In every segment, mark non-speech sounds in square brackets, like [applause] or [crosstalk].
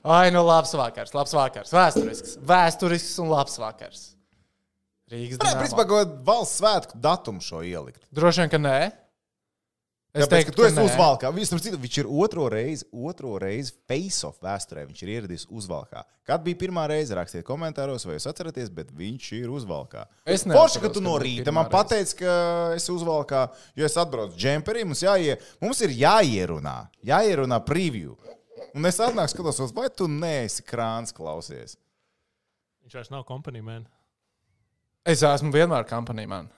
Ai, nu labs vakars, labs vakars. Vēsturisks, vēsturisks un labs vakars. Rīgas Nē, principā, ko valsts svētku datumu šo ielikt. Droši vien, ka nē. Es Tāpēc, ka tu esi uzvalkā. Viņš, viņš ir otro reizi, otro reizi face-off vēsturē. Viņš ir ieradies uzvalkā. Kad bija pirmā reize, rakstiet komentāros, vai jūs atceraties, bet viņš ir uzvalkā. Es Forši, neatceros, ka tu no rīta man pateici, ka esi uzvalkā, jo es atbraucu džemperī. Mums, jāie, mums ir jāierunā, jāierunā preview. Un es atnāku, skatos, vai tu neesi krāns klausies. Viņš vairs nav kompanija, man. Es esmu vienmēr kompanijā. Man.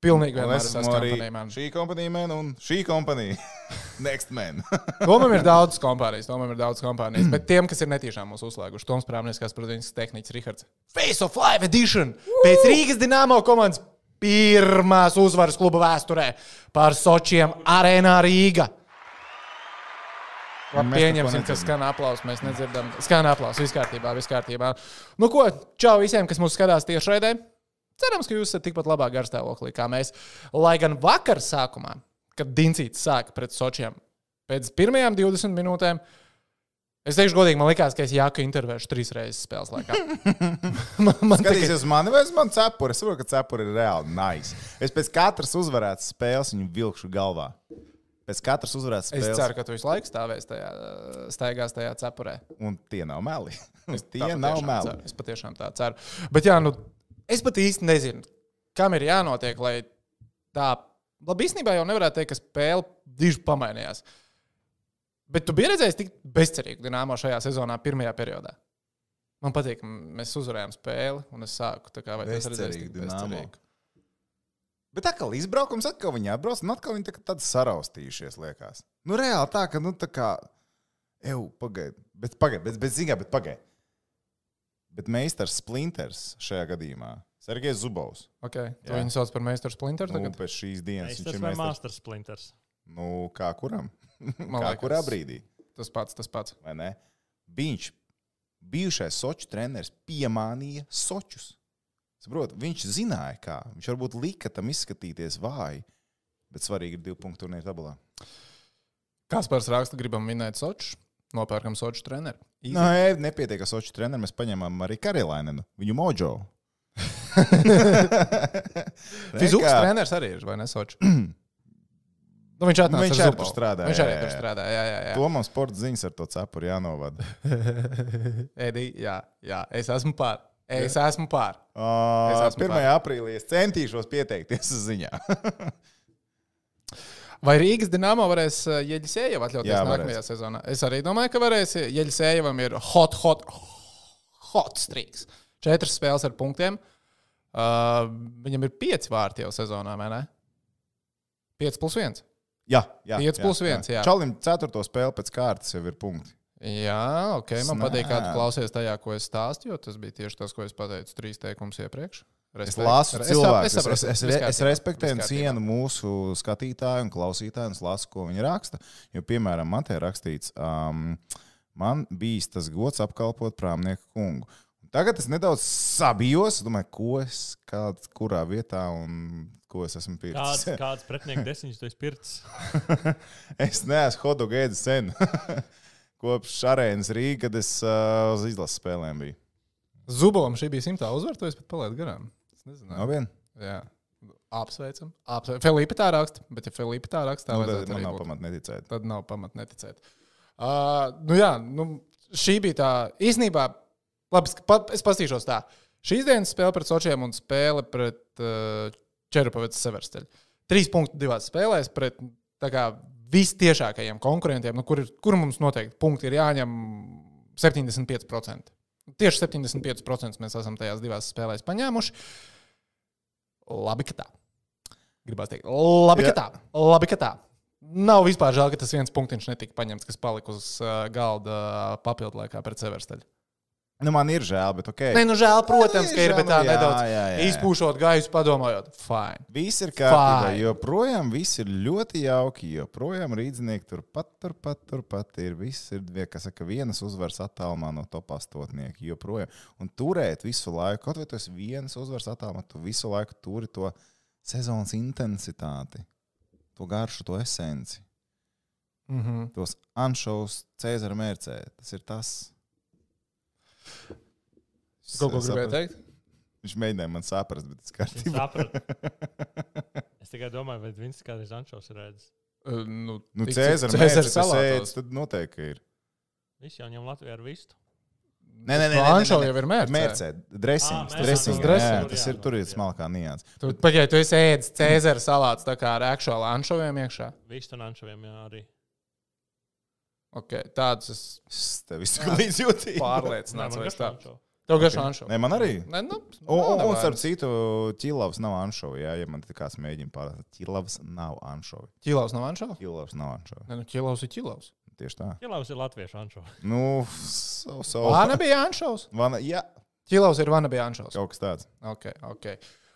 Pilnīgi vienmēr es esmu esmu arī. Man. šī kompānija, man, un šī kompānija. [laughs] Next man. [laughs] Domājam, ir daudz kompānijas, domājam, ir daudz kompānijas. Bet tiem, kas ir netīšām mūsu uzslēguši, Toms Prāmnieks, Prudīns, Tehnicis, Rihards. Face of Life Edition! Pēc Rīgas Dienāmo komandas pirmās uzvaras kluba vēsturē pār Sočiem Arēnā Rīga. Labi, pieņemsim, ka skan aplausus. Mēs nedzirdam. Skan aplausus. Viss kārtībā, viss kārtībā. Nu, ko, čau visiem, kas mūs skatās tiešraidē. Cerams, ka jūs esat tikpat labā garstāvoklī kā mēs. Lai gan vakar sākumā, kad Dincīts sāka pret Sočiem, pēc pirmajām 20 minūtēm, es teikšu, godīgi, man liekas, ka es jāku intervēšu trīs reizes spēles laikā. [laughs] man, man tikai, Skatīsies uz mani, vai uz mani cepuri. Es saprotu, ka cepuri ir reāli nice. Es pēc katras uzvarētas spēles viņu vilkšu galvā. Pēc katras uzvarētas es spēles. ceru, ka tu visu laiku stāvēsi tajā, staigās tajā cepurē. Un tie nav meli. [laughs] tie Tā nav meli. ceru. Es patiešām tā ceru. Bet, jā, nu, es pat īsti nezinu, kam ir jānotiek, lai tā. Labi, īstenībā jau nevarētu teikt, ka spēle diži pamainījās. Bet tu biji redzējis tik bezcerīgu dināmo šajā sezonā, pirmajā periodā. Man patīk, ka mēs uzvarējām spēli, un es sāku kā tik Bezcerīgi Dinamo. bezcerīgi. Bet atkal izbraukums, atkal viņi atbrauc, un atkal viņi tā, tādi saraustījušies, liekas. Nu, reāli tā, ka, nu, tā kā, eju, pagaidi, bet pagaidi, bet, bet zinām, bet pagaidi. Bet meistars Splinters šajā gadījumā, Sergejs Zubovs, Okay. Tu Jā. viņu sauc par meistaru splinteru nu, tagad? pēc šīs dienas Tas viņš ir meistars. Master Splinters. Nu, kā kuram? Man kā liekas. kurā brīdī? Tas pats, tas pats. vai ne? Viņš, bijušais soču treneris, piemānīja sočus. Saprot, viņš zināja, kā. Viņš varbūt lika tam izskatīties vāji, bet svarīgi ir divu punktu turnīra tabulā. Kaspars raksta, gribam minēt Soču, nopērkam Soču treneru. Nē, nepietiek ar soču treneru. Mēs paņēmām arī Karilainenu, viņu mojo. [laughs] Fizikas treneris arī ir, vai ne Soču? [clears throat] Nu, viņš atnāca viņš ar arī tur strādā, Viņš arī tur jā. strādā. Jā, jā, jā. To mums sporta ziņas ar to cepuri jānovada. [laughs] Edi, jā, jā, es esmu pār. Es esmu pār. Uh, Es esmu 1. aprīlī es centīšos pieteikties uz ziņā. [laughs] Vai Rīgas dīnāmā varēs Jeļisējev atļauties Jā, nākamajā varēs. sezonā? Es arī domāju, ka varēs. Jeļisējevam ir hot, hot, hot streaks. Četras spēles ar punktiem. Uh, viņam ir pieci vārti jau sezonā, vai ne? 5 plus 1. jā, jā. Pieci plus viens, jā. Čalim ceturto spēli pēc kārtas jau ir punkti. Jā, ok. Man patīk, kā tu klausies tajā, ko es stāstīju, jo tas bija tieši tas, ko es pateicu trīs teikumus iepriekš. Es Respekt. lasu Es cilvēku. Es, saprotu, es, es, viss es kārtībā, respektēju un cienu mūsu skatītāju un klausītāju, un es lasu, ko viņi raksta. Jo, piemēram, man te ir rakstīts, um, man bijis tas gods apkalpot prāmnieku kungu. Tagad es nedaudz sabijos, domāju, ko es, kād, kurā vietā un ko es esmu Kāds, pircis. kāds [laughs] pretinieku desmiņš tu esi pircis? es neesmu hodu gēdis sen. [laughs] Kopš arēnas Rīgas, kad es uh, uz izlases spēlēm biju. Zubovam šī bija simtā uzvara, to es pat palaidu garām. Es nezinu. No vien? Jā. Apsveicam. Apsveicam. Filipa tā raksta, bet ja Filipa tā raksta, Nu, tad man nav pamata neticēt. Tad nav pamata neticēt. Uh, nu jā, nu, šī bija tā īstenībā. Labi, es pa- es pastīšos tā. Šīs dienas spēle pret Sočiem un spēle pret uh, Čerupavicas Seversteļu. Trīs punkti divās spēlēs pret kā, vistiešākajiem konkurentiem, nu, kur, ir- kur mums noteikti punkti ir jāņem 75%. Tieši 75% mēs esam tajās divās spēlēs paņēmuši. Labi, ka tā. Gribās teikt, labi, Jā. ka tā. Labi, ka tā. Nav vispār žēl, ka tas viens punktiņš netika paņemts, kas palika uz uh, galda uh, papildu laikā pret Seversteļu. Nu, man ir žēl, bet ok. Nē, nu žēl, protams, ir ka ir, žēl, bet tā jā, nedaudz jā, jā. izpūšot gaisu, padomājot, fine. Viss ir kārtībā, Fine. joprojām viss ir ļoti jauki. Joprojām rīznieki turpat, turpat, turpat ir. Viss ir, kas saka, vienas uzvaras attālumā no top astotnieka. Joprojām. Un turēt visu laiku, kaut vai tas vienas uzvaras attālumā, tu visu laiku turi to sezonas intensitāti, to garšu, to esenci, Mm -hmm. tos anšovus, Cēzara mērcē. Tas ir tas. Kaut ko gribēju teikt? Viņš mēģināja man saprast, bet tas kārtībā. Sapratu. [laughs] Es tikai domāju, vai viņš kādreiz Ančovs ir redzējis. Uh, Nu, Nu, Cēzara Cēzara mērķis salātos. tad noteikti ir. Viņš jau ņem Latviju ar vistu. Nē, nē, nē, No nē, nē, nē. jau ir mērķis. Mērcē, dressings, Ā, dressings, mērcē, jā, dressing. tas ir, tur ir smalkā nianses. Tu, pat ja tu esi ēdis Cēzara salāts tā kā ar aktuālu anšoviem iekšā. Vistu un Ančoviem jā, arī. Okay, tādus es Es tev līdz jūtīju. pārliecināts. man vai garšo tā. Tev garšo Ok. anšovu. Nē, man arī. Nē, nu, Un, un, un starp citu, ķilavs nav anšovi. Jā, ja man te kāds mēģina pārādīt, ķilavs nav anšovi. Ķilaus nav anšovu? Ķilavs nav anšovi. Nē, nu, ķilaus ir ķilaus. Tieši tā. Ķilaus ir latviešu Ančovi. Nu, so, so. Vana bija anšovs. Vana, jā, Ķilaus ir vana bija anšovs. kaut kas tāds. Ok, ok.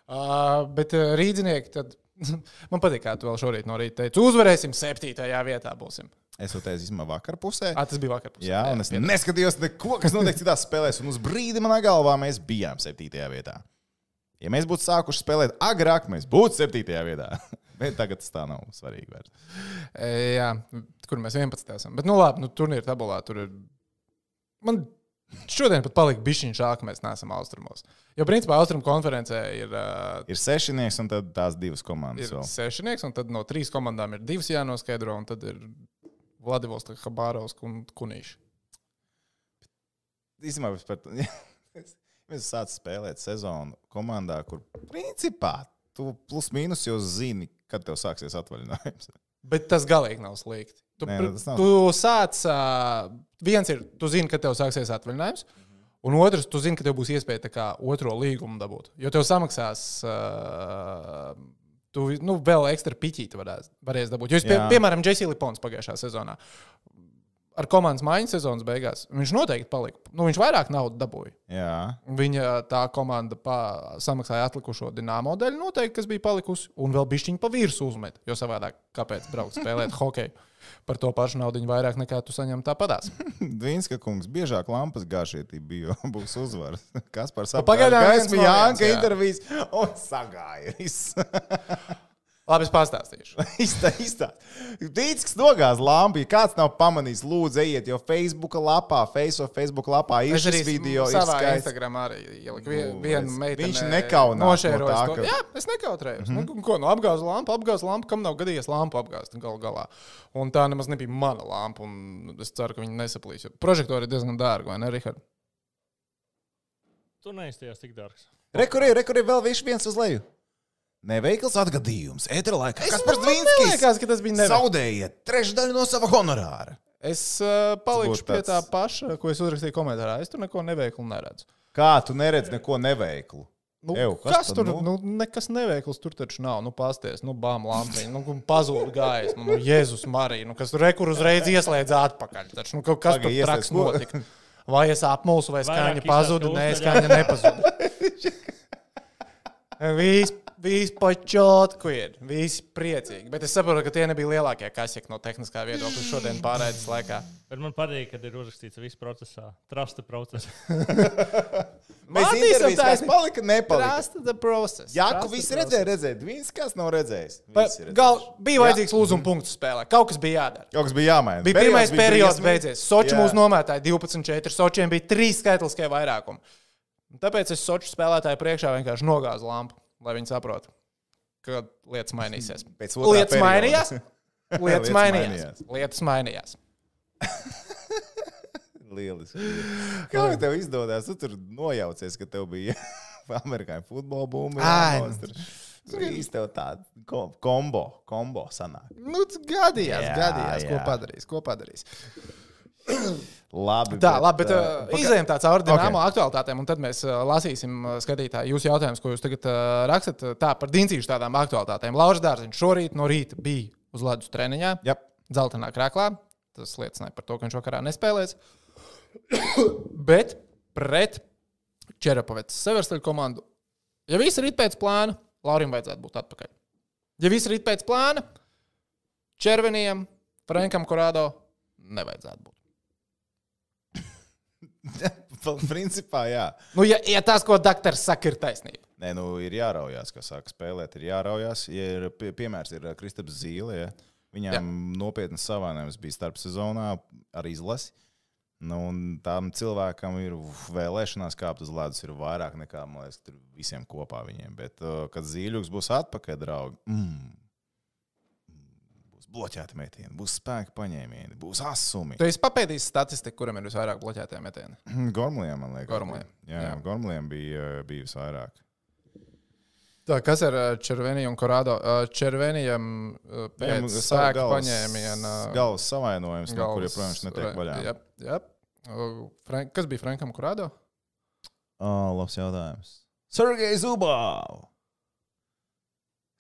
Uh, bet uh, rīznieki, tad [laughs] man patīk, kā tu vēl šorīt no rīta teici. Uzvarēsim septītajā vietā. Būsim. Es to teicu īstenībā vakar pusē. À, tas bija vakar. pusē. Jā, un es piedod. neskatījos neko, kas notiek citās spēlēs. Un uz brīdi manā galvā mēs bijām septītajā vietā. Ja mēs būtu sākuši spēlēt agrāk, mēs būtu septītajā vietā. [laughs] Bet tagad tas tā nav svarīgi. Vairs. E, jā, kur mēs 11. esam. Bet, nu, labi, nu, turnīra tabulā tur ir. Man šodien pat palika bišķiņš žēl, ka mēs neesam austrumos. Jo, principā, austrumu konferencē ir, uh, Ir sešnieks un tad tās divas komandas. ir vēl. sešnieks, un tad no trīs komandām ir divas jānoskaidro, un tad ir Vladivostok, Habārovs un Kunīšs. Īstenībā es par to. [laughs] Mēs sākām spēlēt sezonu komandā, kur principā tu plus mīnus jau zini, kad tev sāksies atvaļinājums. Bet tas galīgi nav slikti. Tu, Nē, nu, tu sāc, viens ir, tu zini, ka tev sāksies atvaļinājums, un otrs, tu zini, ka tev būs iespēja kā otro līgumu dabūt. Jo tev samaksās, uh, tu nu, vēl ekstra piķīti varēs, varēs dabūt. Jo es, pie, piemēram, Jesse Lipons pagājušā sezonā. Ar komandas maiņu sezonas beigās viņš noteikti palika. Nu, viņš vairāk naudas dabūja. Jā, Viņa tā komanda pa, samaksāja atlikušo dīnāmo daļu, noteikti, kas bija palikusi, un vēl bišķiņu pa virsmu uzmet. Jo savādāk, kāpēc braukt spēlēt [laughs] hokeju par to pašu naudu vairāk nekā tu saņem tāpatās. [laughs] Dvīnska kungs, biežāk lampas gāžietība bija, būs uzvaras. Kas par Nu, pagaidām Gaisma no Jānka intervijas un sagāja. viss. [laughs] Labi, es pastāstīšu. Iztā, iztā. Dīdis nogāz lampu, ja kāds nav pamanījis, lūdzu, ejiet, jo Facebook lapā, Facebook, Facebook lapā ir Es šis video. ir savā skaists. Instagramā arī ieliku vie- Nu, vienu es- meiteni. viņš nekaunās no nošērojas tā, to. ka- Mhm. Jā, es nekautrējos. Mm -hmm. nu, ko, nu, apgāzu lampu, apgāzu lampu, kam nav gadījies lampu apgāzt gal galā. Un tā nemaz nebija mana lampa, un es ceru, ka viņi nesaplīs. Prožektori ir diezgan dārgi, vai ne, Rihard? Tu neizties tik dārgs. Rekurī, rekurī, vēl viņš viens uz leju. Neveikls atgadījums. Ētera laikā. Kas par Man Zvinskis? liekas, ka tas bija neveikls. Zaudējiet trešdaļu no sava honorāra. Es uh, palikšu pie tāds- tā paša, ko es uzrakstīju komentārā. Es tur neko neveiklu neredzu. Kā tu neredzi neko neveiklu? Nu, Ew, kas kas tur? nu? Nu? Nu, nekas neveikls tur taču nav. Nu, pasties, nu, bām lampiņa, nu, pazūd gaisma. Nu, Jēzus Marija, nu, kas tur rekur uzreiz ieslēdz atpakaļ. Taču, nu, kaut kas Paga, tur traks notika. Vai es apmulsu, vai skaņa pazuda, nē, skaņa nepazuda. [laughs] [laughs] Viss, viss počotku ir, visi priecīgi. Bet es saprotu, ka tie nebija lielākie kasīgi no tehniskā viedokļa šodien pārēdes laikā. Bet man patīk, kad ir uzrakstīts viss procesā. Trusta procesā. [laughs] Mēs kas taisni. palika, nepalika. Trust the process. Jā, the visi process. redzēja, redzēja. Viens kas nav redzējis. Visi. Gal, bija vajadzīgs lūzuma punkts spēlē. Kaut kas bija jādara. Kaut kas bija jāmaina. Bija pirmais periods briesmīgs. beidzies. Soči Jā. mūs nomētāja 12-4. Sočiem bija trīs skaitliskie vairākumi. Un Tāpēc es Soču spēlētāju priekšā vienkārši nogāzu lampu, lai viņi saprotu, ka lietas mainīsies. [laughs] Pēc Lietas perioda. mainījās. [laughs] Lietas mainījās. Lietas mainījās. [laughs] Lieliski. Kā tev izdodas? Tu tur nojaucies, ka tev bija amerikāņu futbola bumba. Tur. Īsti tev tāda ko- kombo, kombo sanāk. Nu, gadījās, Jā, gadījās, ko jā. padarīs. Ko padarīs. [coughs] Labi. Tā, labi, bet uh, paga- izējām tā cauri dīnāmo Ok. okay. aktualitātēm, un tad mēs uh, lasīsim uh, skatītāju jūsu jautājumus, ko jūs tagad uh, rakstat. Tā par dincīšu tādām aktualitātēm. Lauris Dārziņš šorīt no rīta bija uz ledus treniņā, Jā, dzeltenā krāklā. Tas liecināja par to, ka viņš vakarā nespēlēs. [coughs] bet pret Čerapovets Severstaļu komandu, ja viss ir pēc plāna, Laurim vajadzētu būt atpakaļ. Ja viss ir pēc plāna, Červenijam, Frankam Korādo nevajadzētu būt. [laughs] principā jā. Nu, ja, ja tas, ko doktors saka, ir taisnība. Nē, nu ir jāraujās, kas sāk spēlēt, ir jāraujās. Ja ir, pie, piemērs ir ā, Kristaps Zīle. Ja. Viņam jā. nopietnas savainojums bija starp sezonā ar izlasi. Nu, un tam cilvēkam ir vēlēšanās kāpt uz ledus, ir vairāk nekā, liekas, visiem kopā viņiem. Bet, uh, kad zīļuks būs atpakaļ, draugi, mm, būs bloķēta metiena, būs spēka paņēmieni, būs asumi. Tu esi papētījis statistiku, kuram ir visvairāk bloķētie metieni. [clears throat] Gormliem, man liekas. Gormliem, Jā, jā. Gormliem bija, bija visvairāk. Tā, kas ir Červenija un Korādo? Červenijam Viņam pēc spēka galvas- paņēmiena. Galvas savainojums, no galvas- kuriem, protams, netiek vaļā. Jā, jā. Frank, kas bija Frankam Korādo? Oh, labs jautājums. Sergejs Zubovs!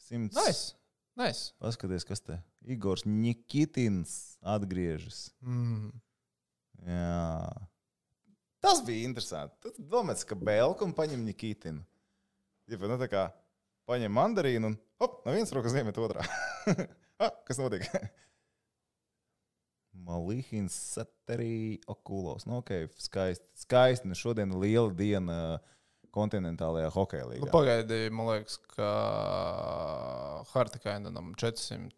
Simts. Nice. nice. Paskaties, kas te ir. Igors Nikitins atgriežas. Mm. Jā. Tas bija interesanti. Tad domāts, ka Belku un paņem Nikitinu. Ja, nu, tā kā paņem mandarīnu un hop, no vienas rokas iemet otrā. [laughs] ah, kas notiek? [laughs] Malihins, Satarī, Okulos. Nu, ok, skaisti. Skaisti. Nu, šodien liela diena kontinentālajā hokeja Nu, līnijā. Pagaidi, man liekas, ka Hartikainam 400.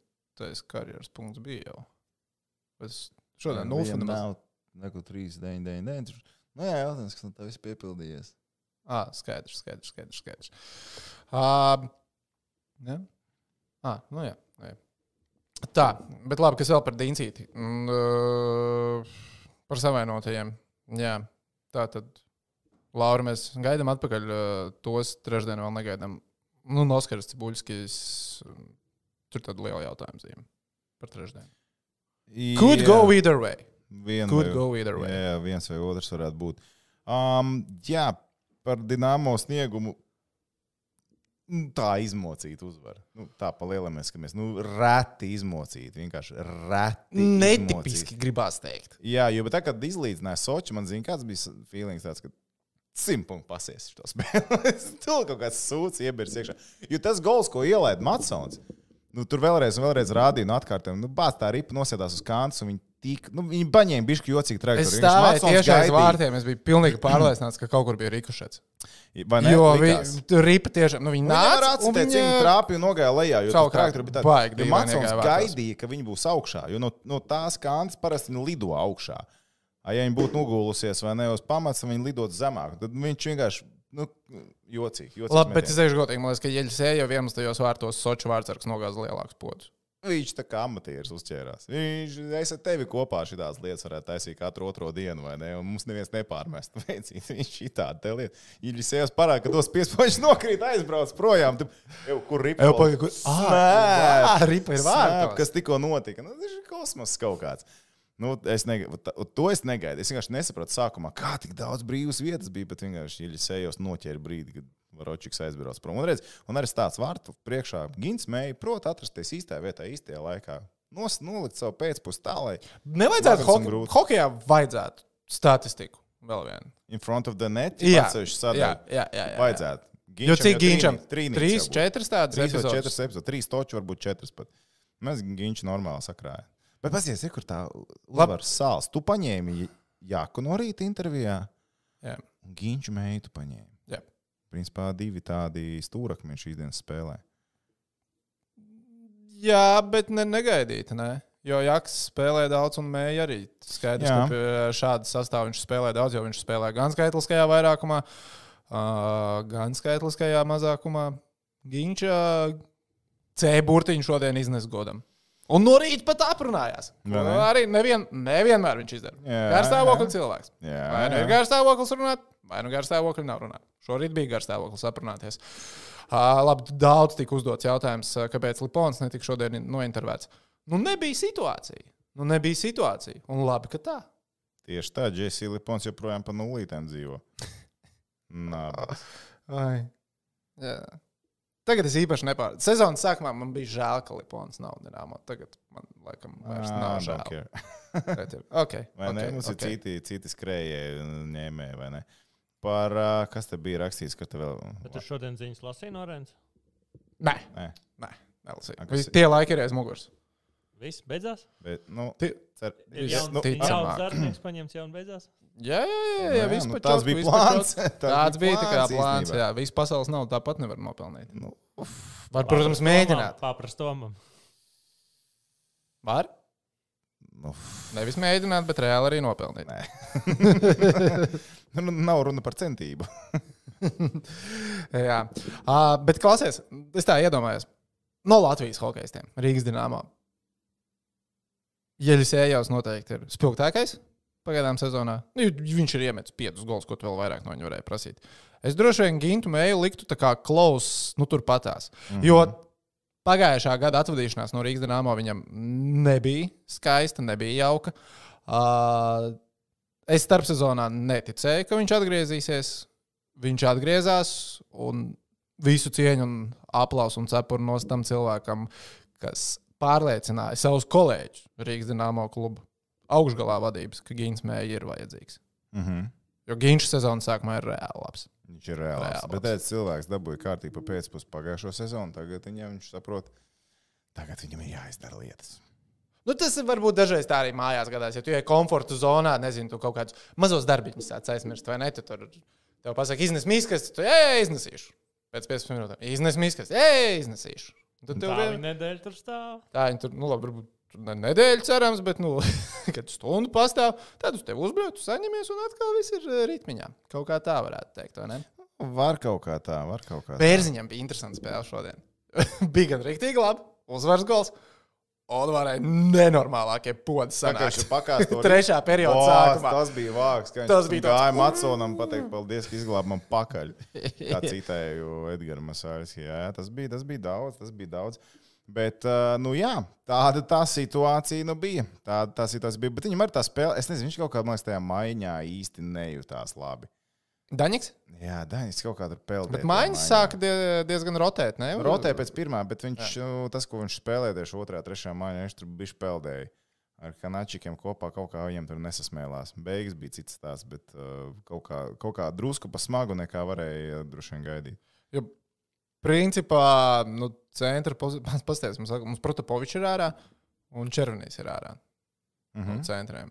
Karjeras punkts bija jau. Es šodien nulfinu. nav neko 3, 9, 9, 9. Nu, jā, jautājums, kas no tā viss piepildījies. Ah, skaidrs, skaidrs, skaidrs. skaidrs. Uh, ja? ah, nu jā, jā. Tā, bet labi, kas vēl par Dīncīti? Uh, par savainotajiem. Jā, tā tad, Laura, mēs gaidām atpakaļ tos trešdien vēl negaidām. Nu, Noskars Cibuļskis, tur tad liela jautājuma zīme par trešdienu. Could Jā. go either way. Vien Could vai- go either way. Jā, viens vai otrs varētu būt. Um, jā, par dīnāmo sniegumu. nu, Tā izmocīt uzvaru. Nu, tā palielināmies, ka mēs nu, reti izmocīt. Vienkārši reti. Netipiski izmocīt. gribās teikt. Jā, jo tā, kad izlīdzināja Sochi, man zina, kāds bija feelings tāds, ka simtpunkts pasies šo spēli. [laughs] Tur kaut kāds sūds iebirs iekšā. Jo tas gols, ko ielaida Matsons, nu, tur vēlreiz vēlreiz rādīja no atkārtiem. Nu, bāz tā ripa nosēdās uz kantas un viņi tik, nu, viņi paņēma bišķi jocīgi Es trajektoriju. stāvēju tieši aiz vārtiem. Es biju pilnīgi pārliecināts, ka kaut kur bija rikušets. Vai ne? Jo viņi tur ripa tiešām, nu viņi Nu, nāca. un atcerēties, cik viņi- trāpīja un nogāja lejā. Jo tā trajektorija bija baigi tāda, dīvaini Matsons gaidīja, ka viņi būs augšā. Jo no, no tās kantas parasti viņi lido augšā. A, Ja viņi būtu nogulusies vai ne uz pamats, viņi lidot zemāk. Tad viņš vienkārši nu, jocīgi. jocīgs Labi, bet es teikšu godīgi, man liekas, ka Jeļas jau vienos tajos vārtos Soču vārdsargs nogāza lielākus podus. Viņš tā kā amatieris uzķērās. Viņš es ar tevi kopā šīs lietas varētu taisīt katru otro dienu, vai ne? Un mums neviens nepārmest. [laughs] Viņš šī tāda lieta. Viņš sev parāda, ka tos piespoņus nokrīt, aizbrauc projām. Tu, Ew, kur ripa? Pagaid, kur- ripa ir vārtos. Kas tikko notika? Nu, tas ir kosmos kaut kāds. Nu, es negaidu, to es negaidu. Es vienkārši nesapratu sākumā, kā tik daudz brīvas vietas bija, bet vienkārši Iļisējos noķēra brīdi, kad Varočiks aizbrauc prom. Un, redz, un arī tāds vārtu priekšā Gins mēja, prot atrasties īstajā vietā, īstajā laikā. Nos, nolikt savu pēcpusi tā, lai Nevajadzētu hoke, hokejā vajadzētu statistiku. Vēl vienu. in front of the net Jā, jā, jā, jā, jā. Vajadzētu. Jo cik Ginčam? Trīs, Trīs, četras tādas Trīs vai epizodes. četras epizodes, trīs toči, varbūt četras pat. Mēs Ginču normāli sakrājām. Bet pasies, kur tā uzvaras sāls. Tu paņēmi Jaku no rīta intervijā, Jā. un Ginču meitu paņēmi. Jā. Principā divi tādi stūrakmeņi šīs dienas spēlē. Jā, bet ne, negaidīti. Ne? Jo Jaks spēlē daudz, un Mēja arī skaidrs, Jā. ka pie šāda sastāvā viņš spēlē daudz, jo viņš spēlē gan skaitliskajā vairākumā, uh, gan skaitliskajā mazākumā. Ginča C burtiņu šodien iznes godam. Un no rīta pat aprunājās. Vai Nu, ne? arī nevien, nevienmēr viņš izdara. Jā, Garstāvokļa jā. cilvēks. Jā, Vai nu ir jā. garstāvoklis runāt, vai nu garstāvokļa nav runāt. Šorīt bija garstāvoklis aprunāties. Uh, labi, daudz tika uzdots jautājums, kāpēc Lipons netika šodien nointervēts. Nu, nebija situācija. Nu, nebija situācija. Un labi, ka tā. Tieši tā, Jēzus Lipons joprojām pa nulītēm dzīvo. [laughs] Nā, Ai. Jā. Tagad es īpaši nepārprotu. Sezonas sākumā man bija žēl, ka Lipons nav dināmā. Tagad man laikam vairs nav žēl. [laughs] Tagad ir- Okay, Vai ne? okay, Mums okay. ir citi, citi skrējēji, ņēmēji, vai ne? Par kas te bija rakstīts, ka te vēl. Bet tu šodien ziņas lasīji no Rēnas? Nē, Nē, nē, nelasīju. Kas Visi? Tie laiki ir aiz muguras. Viss beidzās? bet, nu, Ti- cer, jauns, nu, jauns darbinieks paņemts jau un beidzās? Jā, jā, jā, jā, jā, viss nu, tāds čotku, bija plāns. [laughs] Tāds bija tā kā plāns. Jā, viss pasaules nav tāpat nevar nopelnīt. nu, Var, protams, mēģināt. Paprast Tomam. Var? Nu, Nevis mēģināt, bet reāli arī nopelnīt. [laughs] nu, nav runa par centību. [laughs] Jā, uh, bet klausies, es tā iedomājos. No Latvijas hokeistiem, Rīgas dīnāmā. Jeļis Ejāls noteikti ir spilgtākais pagaidām sezonā. Nu, viņš ir iemetis piecus gols, ko vēl vairāk no viņa varēja prasīt. Es droši vien Gintu mēju liktu tā kā klaus, nu turpatās. Mm -hmm. Jo pagājušā gada atvadīšanās no Rīgas dīnāmā viņam nebija skaista, nebija jauka. Uh, es starpsezonā neticēju, ka viņš atgriezīsies. Viņš atgriezās un visu cieņu un aplausu un cepuru no tam cilvēkam, kas pārliecināja savus kolēģus Rīgas dīnāmo klubu augšgalā vadības, ka Gīns mēja ir vajadzīgs. Mm -hmm. Jo Gīns sezonas sākumā ir reāli labs. Viņš ir reāls. Reāls. Bet tāds cilvēks dabūja kārtību pēcpusdienu pagājušo sezonu. Tagad viņam viņš saprot, tagad viņam ir jāizdara lietas. Nu, tas varbūt dažreiz tā arī mājās gadās. Ja tu ej komforta zonā, nezinu, tu kaut kādus mazos darbiņus sāc aizmirst, vai ne? Tu tur tev pasaka, iznes miskas, tu ej, iznesīšu. Pēc 15 minūtēm iznes miskas, ej, iznesīšu. Tad tev Tā vien... viņa nedēļa tur stāv. Tā viņi tur, nu, labi, varbūt tur ne nedēļa cerams, bet, nu, [laughs] kad stundu pastāv, tad uz tevi uzbrauc, saņemies un atkal viss ir eh, ritmiņā. Kaut kā tā varētu teikt, vai ne? Var kaut kā tā, var kaut kā tā. Bērziņam bija interesants spēle šodien. [laughs] bija gan rīktīgi labi, uzvaras gols. Un varēja nenormālākie podi sanākt. Pakāpst [laughs] Trešā perioda sākumā. Tas bija ka Tas bija gāja tāds- Matsonam pateikt, paldies, ka izglāb man pakaļ. Kā citēju Edgars Masāļs. Jā, tas bija, tas bija daudz, tas bija daudz. Bet, nu jā, tāda tā situācija nu bija. Tāda tā situācija bija. Bet viņam arī tā spēle, es nezinu, viņš kaut kādā mazā tajā maiņā īsti nejūtās labi. Daņiks? Jā, Daņs kaut kādā peldē. Bet maiņas sāka die, diezgan rotēt, ne? Rotē pēc pirmā, bet viņš, nu, tas, ko viņš spēlēja tieši otrā, trešā maiņā, viņš tur bija peldējis. Ar kanāčikiem kopā kaut kā viņam tur nesasmēlās. Beigas bija cits stāsts, bet uh, kaut, kā, kaut kā drusku pa smagu nekā varēja uh, droši vien gaidīt. Jo, principā, nu, centra pozīcija, [laughs] pastāstīs, mums, mums Protopovičs ir ārā un Červenīs ir ārā Mm no -hmm. centriem.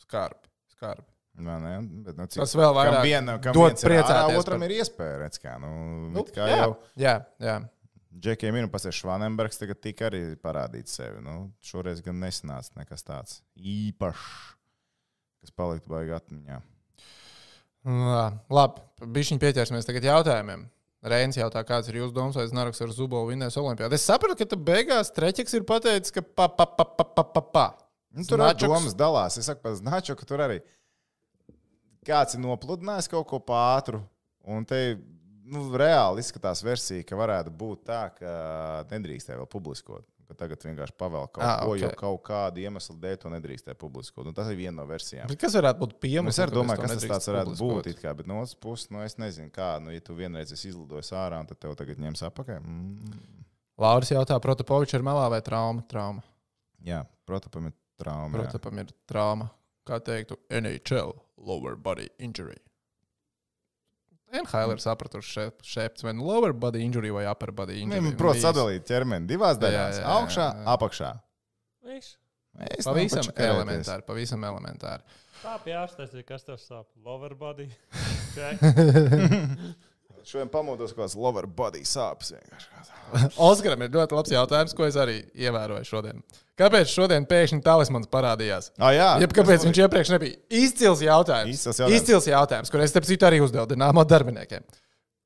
Skarbi, skarbi. Nē, nē, bet, nu, cik, Tas vēl vairāk kam viena, kam dod ir ārā, priecāties otram par- ir iespēja. Redz, kā, nu, Nu, kā jā, jau jā, jā. Džekiem ir pats Švanenbergs, tagad tika arī parādīt sevi. Nu, šoreiz gan nesanāca nekas tāds īpašs, kas paliktu baigi atmiņā. Lā, Labi, bišķiņ pieķersimies tagad jautājumiem. Reinis jautā, kāds ir jūsu domas, vai Znarks ar Zubolu vinnēs Olimpijā. Es sapratu, ka tu beigās Treķis ir pateicis, ka pa, pa, pa, pa, pa, pa, pa. Nu, tur arī domas dalās. Es saku, par Značu, ka tur arī kāds ir nopludinājis kaut ko pātru. Un te nu, reāli izskatās versija, ka varētu būt tā, ka nedrīkstēja vēl publiskot. Tagad vienkārši pavēl kaut Ah, ko, jo ok. kaut kādu iemeslu dēļ to nedrīkstēja publiskot. Un tas ir viena no versijām. Bet Kas varētu būt Nu, piemērs? es domāju, kas tas tāds varētu būt. it Kā, bet no otras puses, nu, es nezinu, kā. Nu, ja tu vienreiz izlidojis ārā, tad tev tagad ņems apakaļ. Mm. Lauris jautā, Protopovičs ir melā vai trauma? Trauma. Jā, protams, ir trauma. jā. Protams, ir trauma. Kā teiktu, NHL lower body injury. NHL ir sapratuši šeit, vai nu lower body injury vai upper body injury. Viņam, Protams, sadalīt ķermeni divās daļās jā, - jā, augšā, jā. apakšā. Viss. Es Pavisam elementāri, pavisam elementāri. Tā jāstāsta, kas tev sāp. Lower body. [laughs] [laughs] Šodien pamodos kaut kāds lower body sāpes. vienkārši. [laughs] Oskaram ir ļoti labs jautājums, ko es arī ievēroju šodien. Kāpēc šodien pēkšņi talismans parādījās? Ah, jā, Jeb kāpēc viņš iepriekš nebija? Izcils jautājums. Izcils jautājums. Izcils jautājums, kur es starp citu arī uzdevu Dienāmo darbiniekiem.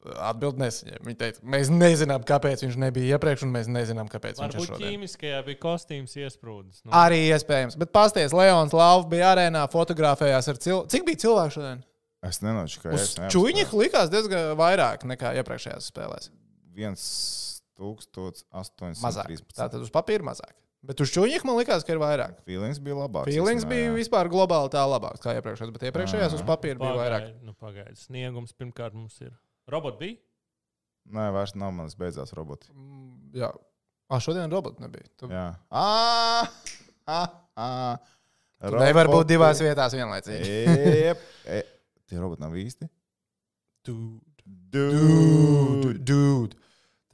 Atbildi nesaņēma. Viņi teica, mēs nezinām, kāpēc viņš nebija iepriekš, un mēs nezinām, kāpēc viņš ir Varbūt šodien. ķīmiskajā bija kostīms iesprūdis. Nu, Arī iespējams. Bet pasties, Leons Lavs bija arēnā, fotografējās ar cilvēku. Cik bija cilvēku šodien? Es nenošu, ka Uz es čūņa likās diezgan vairāk nekā iepriekšējās spēlēs. 1813. Mazāk. Tātad uz papīra mazāk. Bet uz čūņa man likās, ka ir vairāk. Feelings bija labāks. Feelings bija jā. vispār globāli tā labāks kā iepriekšējās, bet iepriekšējās uz papīra bija vairāk. pagaid, nu, pagaid. Sniegums pirmkārt mums ir. Robot bija? Nē, vairs nav manas beidzās roboti. Mm, Jā. Ah, šodien robota nebija. Tu Jā. Ah, ah, ah. Tu nevari būt Roboti. divās vietās vienlaicīgi. Jep. [laughs] Tie roboti nav īsti. Dude, Dude. dude.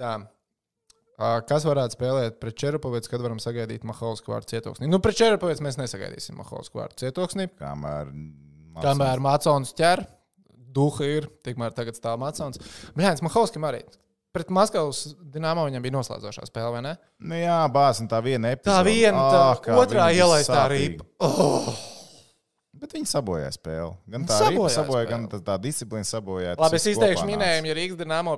Tā. Kas varētu spēlēt pret Čerupovets, kad varam sagaidīt Mahausku vārdu cietoksnī? Nu, pret Čerupovets mēs nesagaidīsim Mahausku vārdu cietoksnī. Kamēr. Kamēr Mācons ķer, duha ir, tikmēr tagad stāv Mācons. Brīnās, Mahauskim arī. pret Maskavas dīnāmo viņam bija noslēdzošā spēle, vai ne? Nu, jā, bāz, un tā viena epizode. Tā viena, tā kā otrā ielaistā ripa. Oh! Bet viņi sabojāja spēli. Gan tā sabojāja sabojāja, gan tā, tā disciplīna sabojāja. Labi, es izteikšu minējumu, ja Rīgas dīnāmo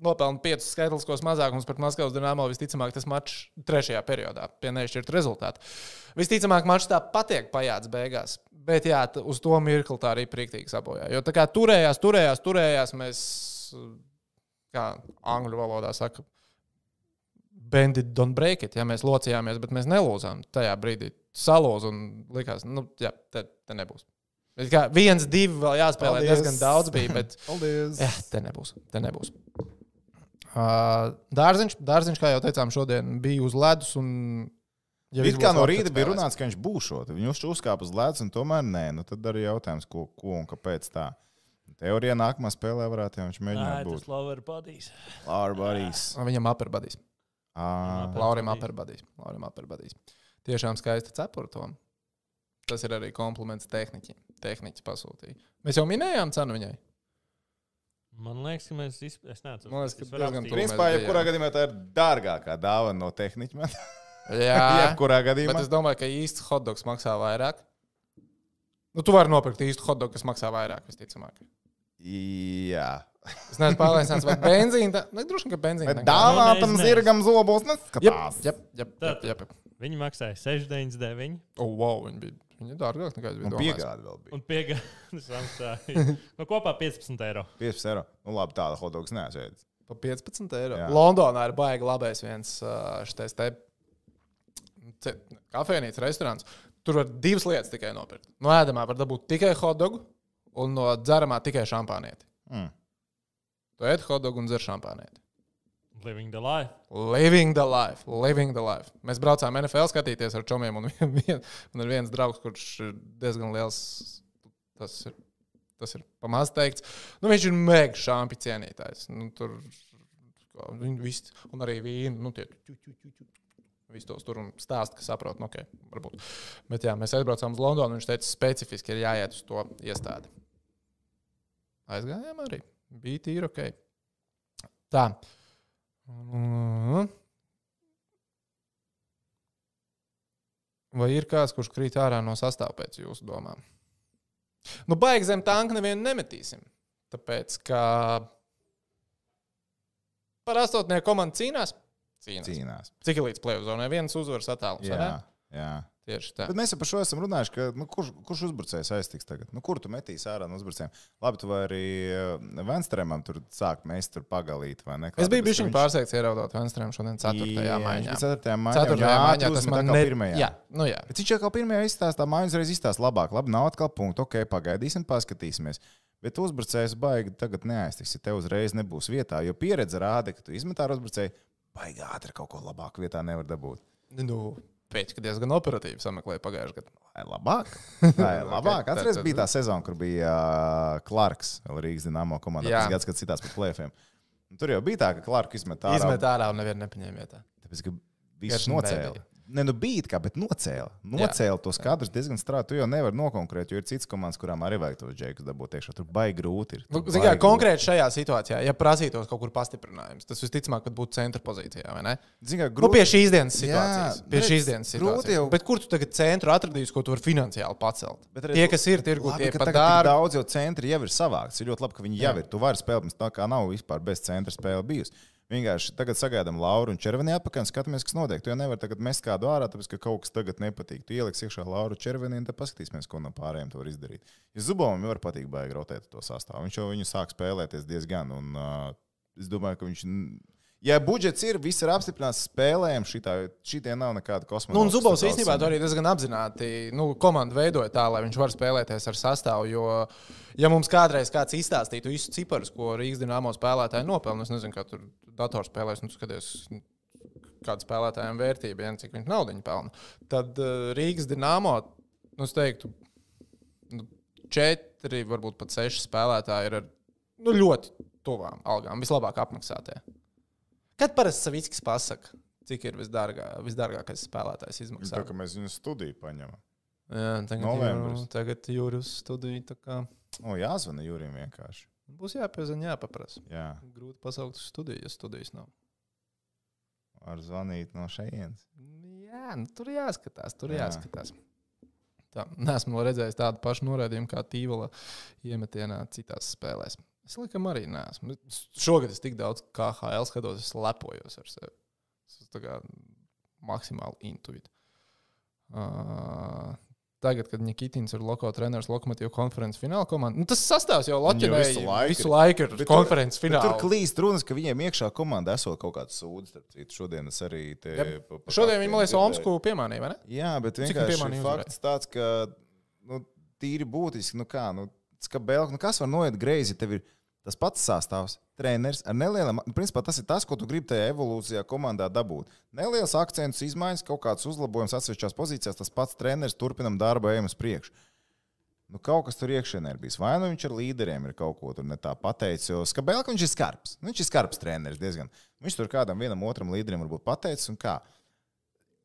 nopelna piecus skaitliskos mazākumus pret Maskavas dīnāmo, visticamāk, tas mačs trešajā periodā pie nešķirta rezultāta. Visticamāk, mačs tā patiek pajāts beigās. Bet jā, uz to mirkli tā arī priektīgi sabojāja. Jo tā kā turējās, turējās, turējās, mēs, kā angļu valodā saka, bend it, don't break it. Ja mēs locījāmies, bet mēs nelūzām tajā brīdī. Salūz un likās, nu, jā, te, te nebūs. Bet kā viens, divi vēl jāspēlē, Paldies. diezgan daudz bija. Bet, [laughs] Paldies! Jā, te nebūs. Te nebūs. Uh, dārziņš, dārziņš, kā jau teicām, šodien bija uz ledus. Un, ja It kā būs no rīta bija runāts, ka viņš būšot. Viņš uzkāpa uz ledus, un tomēr nē. Nu, tad arī jautājums, ko, ko un kāpēc tā. Teorijā nākamā spēlē varētu jau viņš mēģināt tas būt. lover bodies. Laura Barīs. Viņam aperbadīs. Ā, Laurim Aperbadīs. aperbadīs. Laurim aperbadīs. Tiešām skaista cepura tom. Tas ir arī kompliments tehniķim. Tehniķis pasūtīja. Mēs jau minējām cenu viņai. Man liekas, ka mēs izp... es neatceros. Man liekas, ka diezgan tuvu. Principā, jebkurā gadījumā tā ir dārgākā dāvana no tehniķa. [laughs] Jā, [laughs] Jebkurā bet gadījumā. es domāju, ka īsts hotdogs maksā vairāk. Nu, tu vari nopirkt īstu hotdogu, kas maksā vairāk, visticamāk. Jā. Es neesmu pārliecināts, vai benzīna. tā- Nu, droši vien, ka benzīna. Dāvātam Nu, zirgam zobos neskatās. jep, jep, jep, jep. Viņi maksāja 6,99 Oh, wow, viņi bija, viņi ir dārgāk nekā es biju piegāda vēl bija. un piegādes maksāja. [laughs] Nu, kopā 15 eiro. 15 eiro. Nu, labi, tāda hotdogs neesēdz. Pa 15 eiro. Jā. Londonā ir baigi labais viens šitais te kafejnīcas restorāns. Tur var divas lietas tikai nopirkt. No ēdamā var dabūt tikai hotdogu un no dzeramā tikai šampānieti. Mm. Tu ēd hotdogu un dzer šampānieti. Living the life. Living the life, living the life. Mēs braucām NFL skatīties ar čomiem, un [laughs] vien, vien, man ir viens draugs, kurš ir diezgan liels. Tas ir, tas ir pamazs teikts. Nu, viņš ir mega šāpi cienītājs. Nu, tur viņi visi, un arī vīni, nu, tie. Visi tos tur un stāsta, ka saprot, nu, ok, varbūt. Bet jā, mēs aizbraucām uz Londonu, un viņš teica, specifiski ir jāiet uz to iestādi. Aizgājām arī. Bija tīri ok. Tā. Vai ir kāds, kurš krīt ārā no sastāvā pēc jūsu domām? Nu, baigi zem tanka nevienu nemetīsim. Tāpēc, ka par astotnieku komandu cīnās. Cīnās. Cīnās. Cik līdz plēsoņai viens uzvaras attālums? Jā, jā. Tieši tā. Bet mēs jau par šo esam runājuši, ka nu, kurš, kurš uzbrucējs aiztiks tagad? Nu, kur tu metīsi ārā no uzbrucējiem? Labi, tu vari arī uh, Venstrēmam tur sākt mēst tur pagalīt, vai ne? Es biju bijis pārsteigts, ieraugot Venstrēm šodien 4. Jā, maiņā. 4. maiņā. 4. Jā, maiņā tu tas man ne... pirmajā. Jā, nu jā. Bet viņš jau kā pirmajā izstāstā mājas reiz izstāsta labāk. Labi, nav atkal punktu. Ok, pagaidīsim, paskatīsimies. Bet uzbrucējs baigi tagad neaiztiks, ja tev uzreiz nebūs vietā. Jo pieredze rāda, ka tu izmet ar uzbrucēju, baigi ātri kaut ko labāku vietā nevar dabūt. Nu, tam diezgan operatīvi sameklēja pagājušajā gadā. Vai labāk? Tā ir labāk. Ok, Atcerieties, bija tā sezona, kur bija uh, Clarks, Rīgas dīnāmo komandā. Jā. Tas gads, kad citās par plēfiem. Tur jau bija tā, ka Clarks izmet ārā. Izmet ārā un nevienu nepaņēma vietā. Tāpēc, ka viss nocēla. nebija. Ne, nu bija tā, bet nocēla. Nocēla tos kadrus diezgan strauji. Tu jau nevari nokonkurēt, jo ir citas komandas, kurām arī vajag tos džekus dabūt iekšā. Tur baigi grūti. Ir. Nu, baigi konkrēti šajā situācijā, ja prasītos kaut kur pastiprinājums, tas visticamāk, ka būtu centra pozīcijā, grūti. Zin kā, Nu, grūti. pie šīs dienas Jā, situācijas. Pie redz, šīs dienas situācijas. jau- Bet kur tu tagad centru atradīsi, ko tu vari finansiāli pacelt? Bet redz, Tie, kas ir tirgu, tie pat dārgi. daudz jau centri jau ir savākts. Ir ļoti labi, ka viņi jau Jā. ir. Tu vari spēlēt, mums tā kā nav vispār bez centra spēle bijusi. Vienkārši tagad sagaidām Lauru un Červeni atpakaļ un skatāmies, kas notiek. Tu jau nevari tagad mest kādu ārā, tāpēc ka kaut kas tagad nepatīk. Tu ieliksi iekšā Lauru Červeni un tad paskatīsimies, ko no pārējiem tu vari izdarīt. Ja Zubovam jau var patikt baigi rotēt to sastāvu. Viņš jau viņu sāk spēlēties diezgan. Un, uh, es domāju, ka viņš. Ja budžets ir, viss ir apstiprināts spēlēm, šitie nav nekāda kosmosa. Nu, Zubovs īstenībā to arī diezgan apzināti nu, komandu veidoja tā, lai viņš var spēlēties ar sastāvu. Jo, ja mums kādreiz kāds izstāstītu visus ciparus, ko Rīgas dīnāmo spēlētāji nopelna, es nezinu, kā tur datorspēlēs, nu, skaties, kāda spēlētājiem vērtība, ja, cik viņš naudu pelna, tad uh, Rīgas dīnāmo, nu, es teiktu, nu, četri, varbūt pat seši spēlētāji ir ar nu, ļoti tuvām algām, vislabāk apmaksātie. Kad parasti Savickis pasaka, cik ir visdārgā, visdārgākais spēlētājs izmaksā? Tā kā mēs viņu studiju paņemam. Jā, tagad Novembris. jūru, tagad jūras studija. tā kā- O, jāzvana Jurim vienkārši. Būs jāpiezina, jāpaprasa. Jā, Grūti pasaukt uz studiju, ja studijas nav. var zvanīt no šejienes. Jā, nu, tur jāskatās, tur Jā. jāskatās. Tā, nesmu vēl redzējis tādu pašu norādījumu kā Tīvola iemetienā citās spēlēs. Es laikam arī neesmu. Šogad es tik daudz KHL skatos, es lepojos ar sevi. Tā kā maksimāli intuitīvs. Uh, tagad, kad Nikitins ir loko treneris Lokomotīva konferences fināla komandā, nu, tas sastāvs jau Latvijā visu laiku visu ir. laiku ir konferences Bet finālā. Tur klīst runas, ka viņiem iekšā komandā esot kaut kāds citu. Šodien es arī te. Ja, pa- pa Šodien viņi, man liekas, Omsku piemānīja, vai ne? Jā, bet vienkārši fakts tāds, ka nu, tīri būtiski, nu kā, nu, skabēl, nu kas var noiet greizi, tev ir tas pats sastāvs, treneris ar nelielām, principā tas ir tas, ko tu gribi tajā evolūcijā komandā dabūt. Neliels akcents, izmaiņas, kaut kāds uzlabojums atsevišķās pozīcijās, tas pats treneris turpinam darbu, ejam uz priekšu. Nu, kaut kas tur iekšienē ir bijis. Vai nu viņš ar līderiem ir kaut ko tur ne tā pateicis, jo Skabēlka viņš ir skarbs. Nu, viņš ir skarbs treneris diezgan. Viņš tur kādam vienam otram līderim varbūt pateicis, un kā.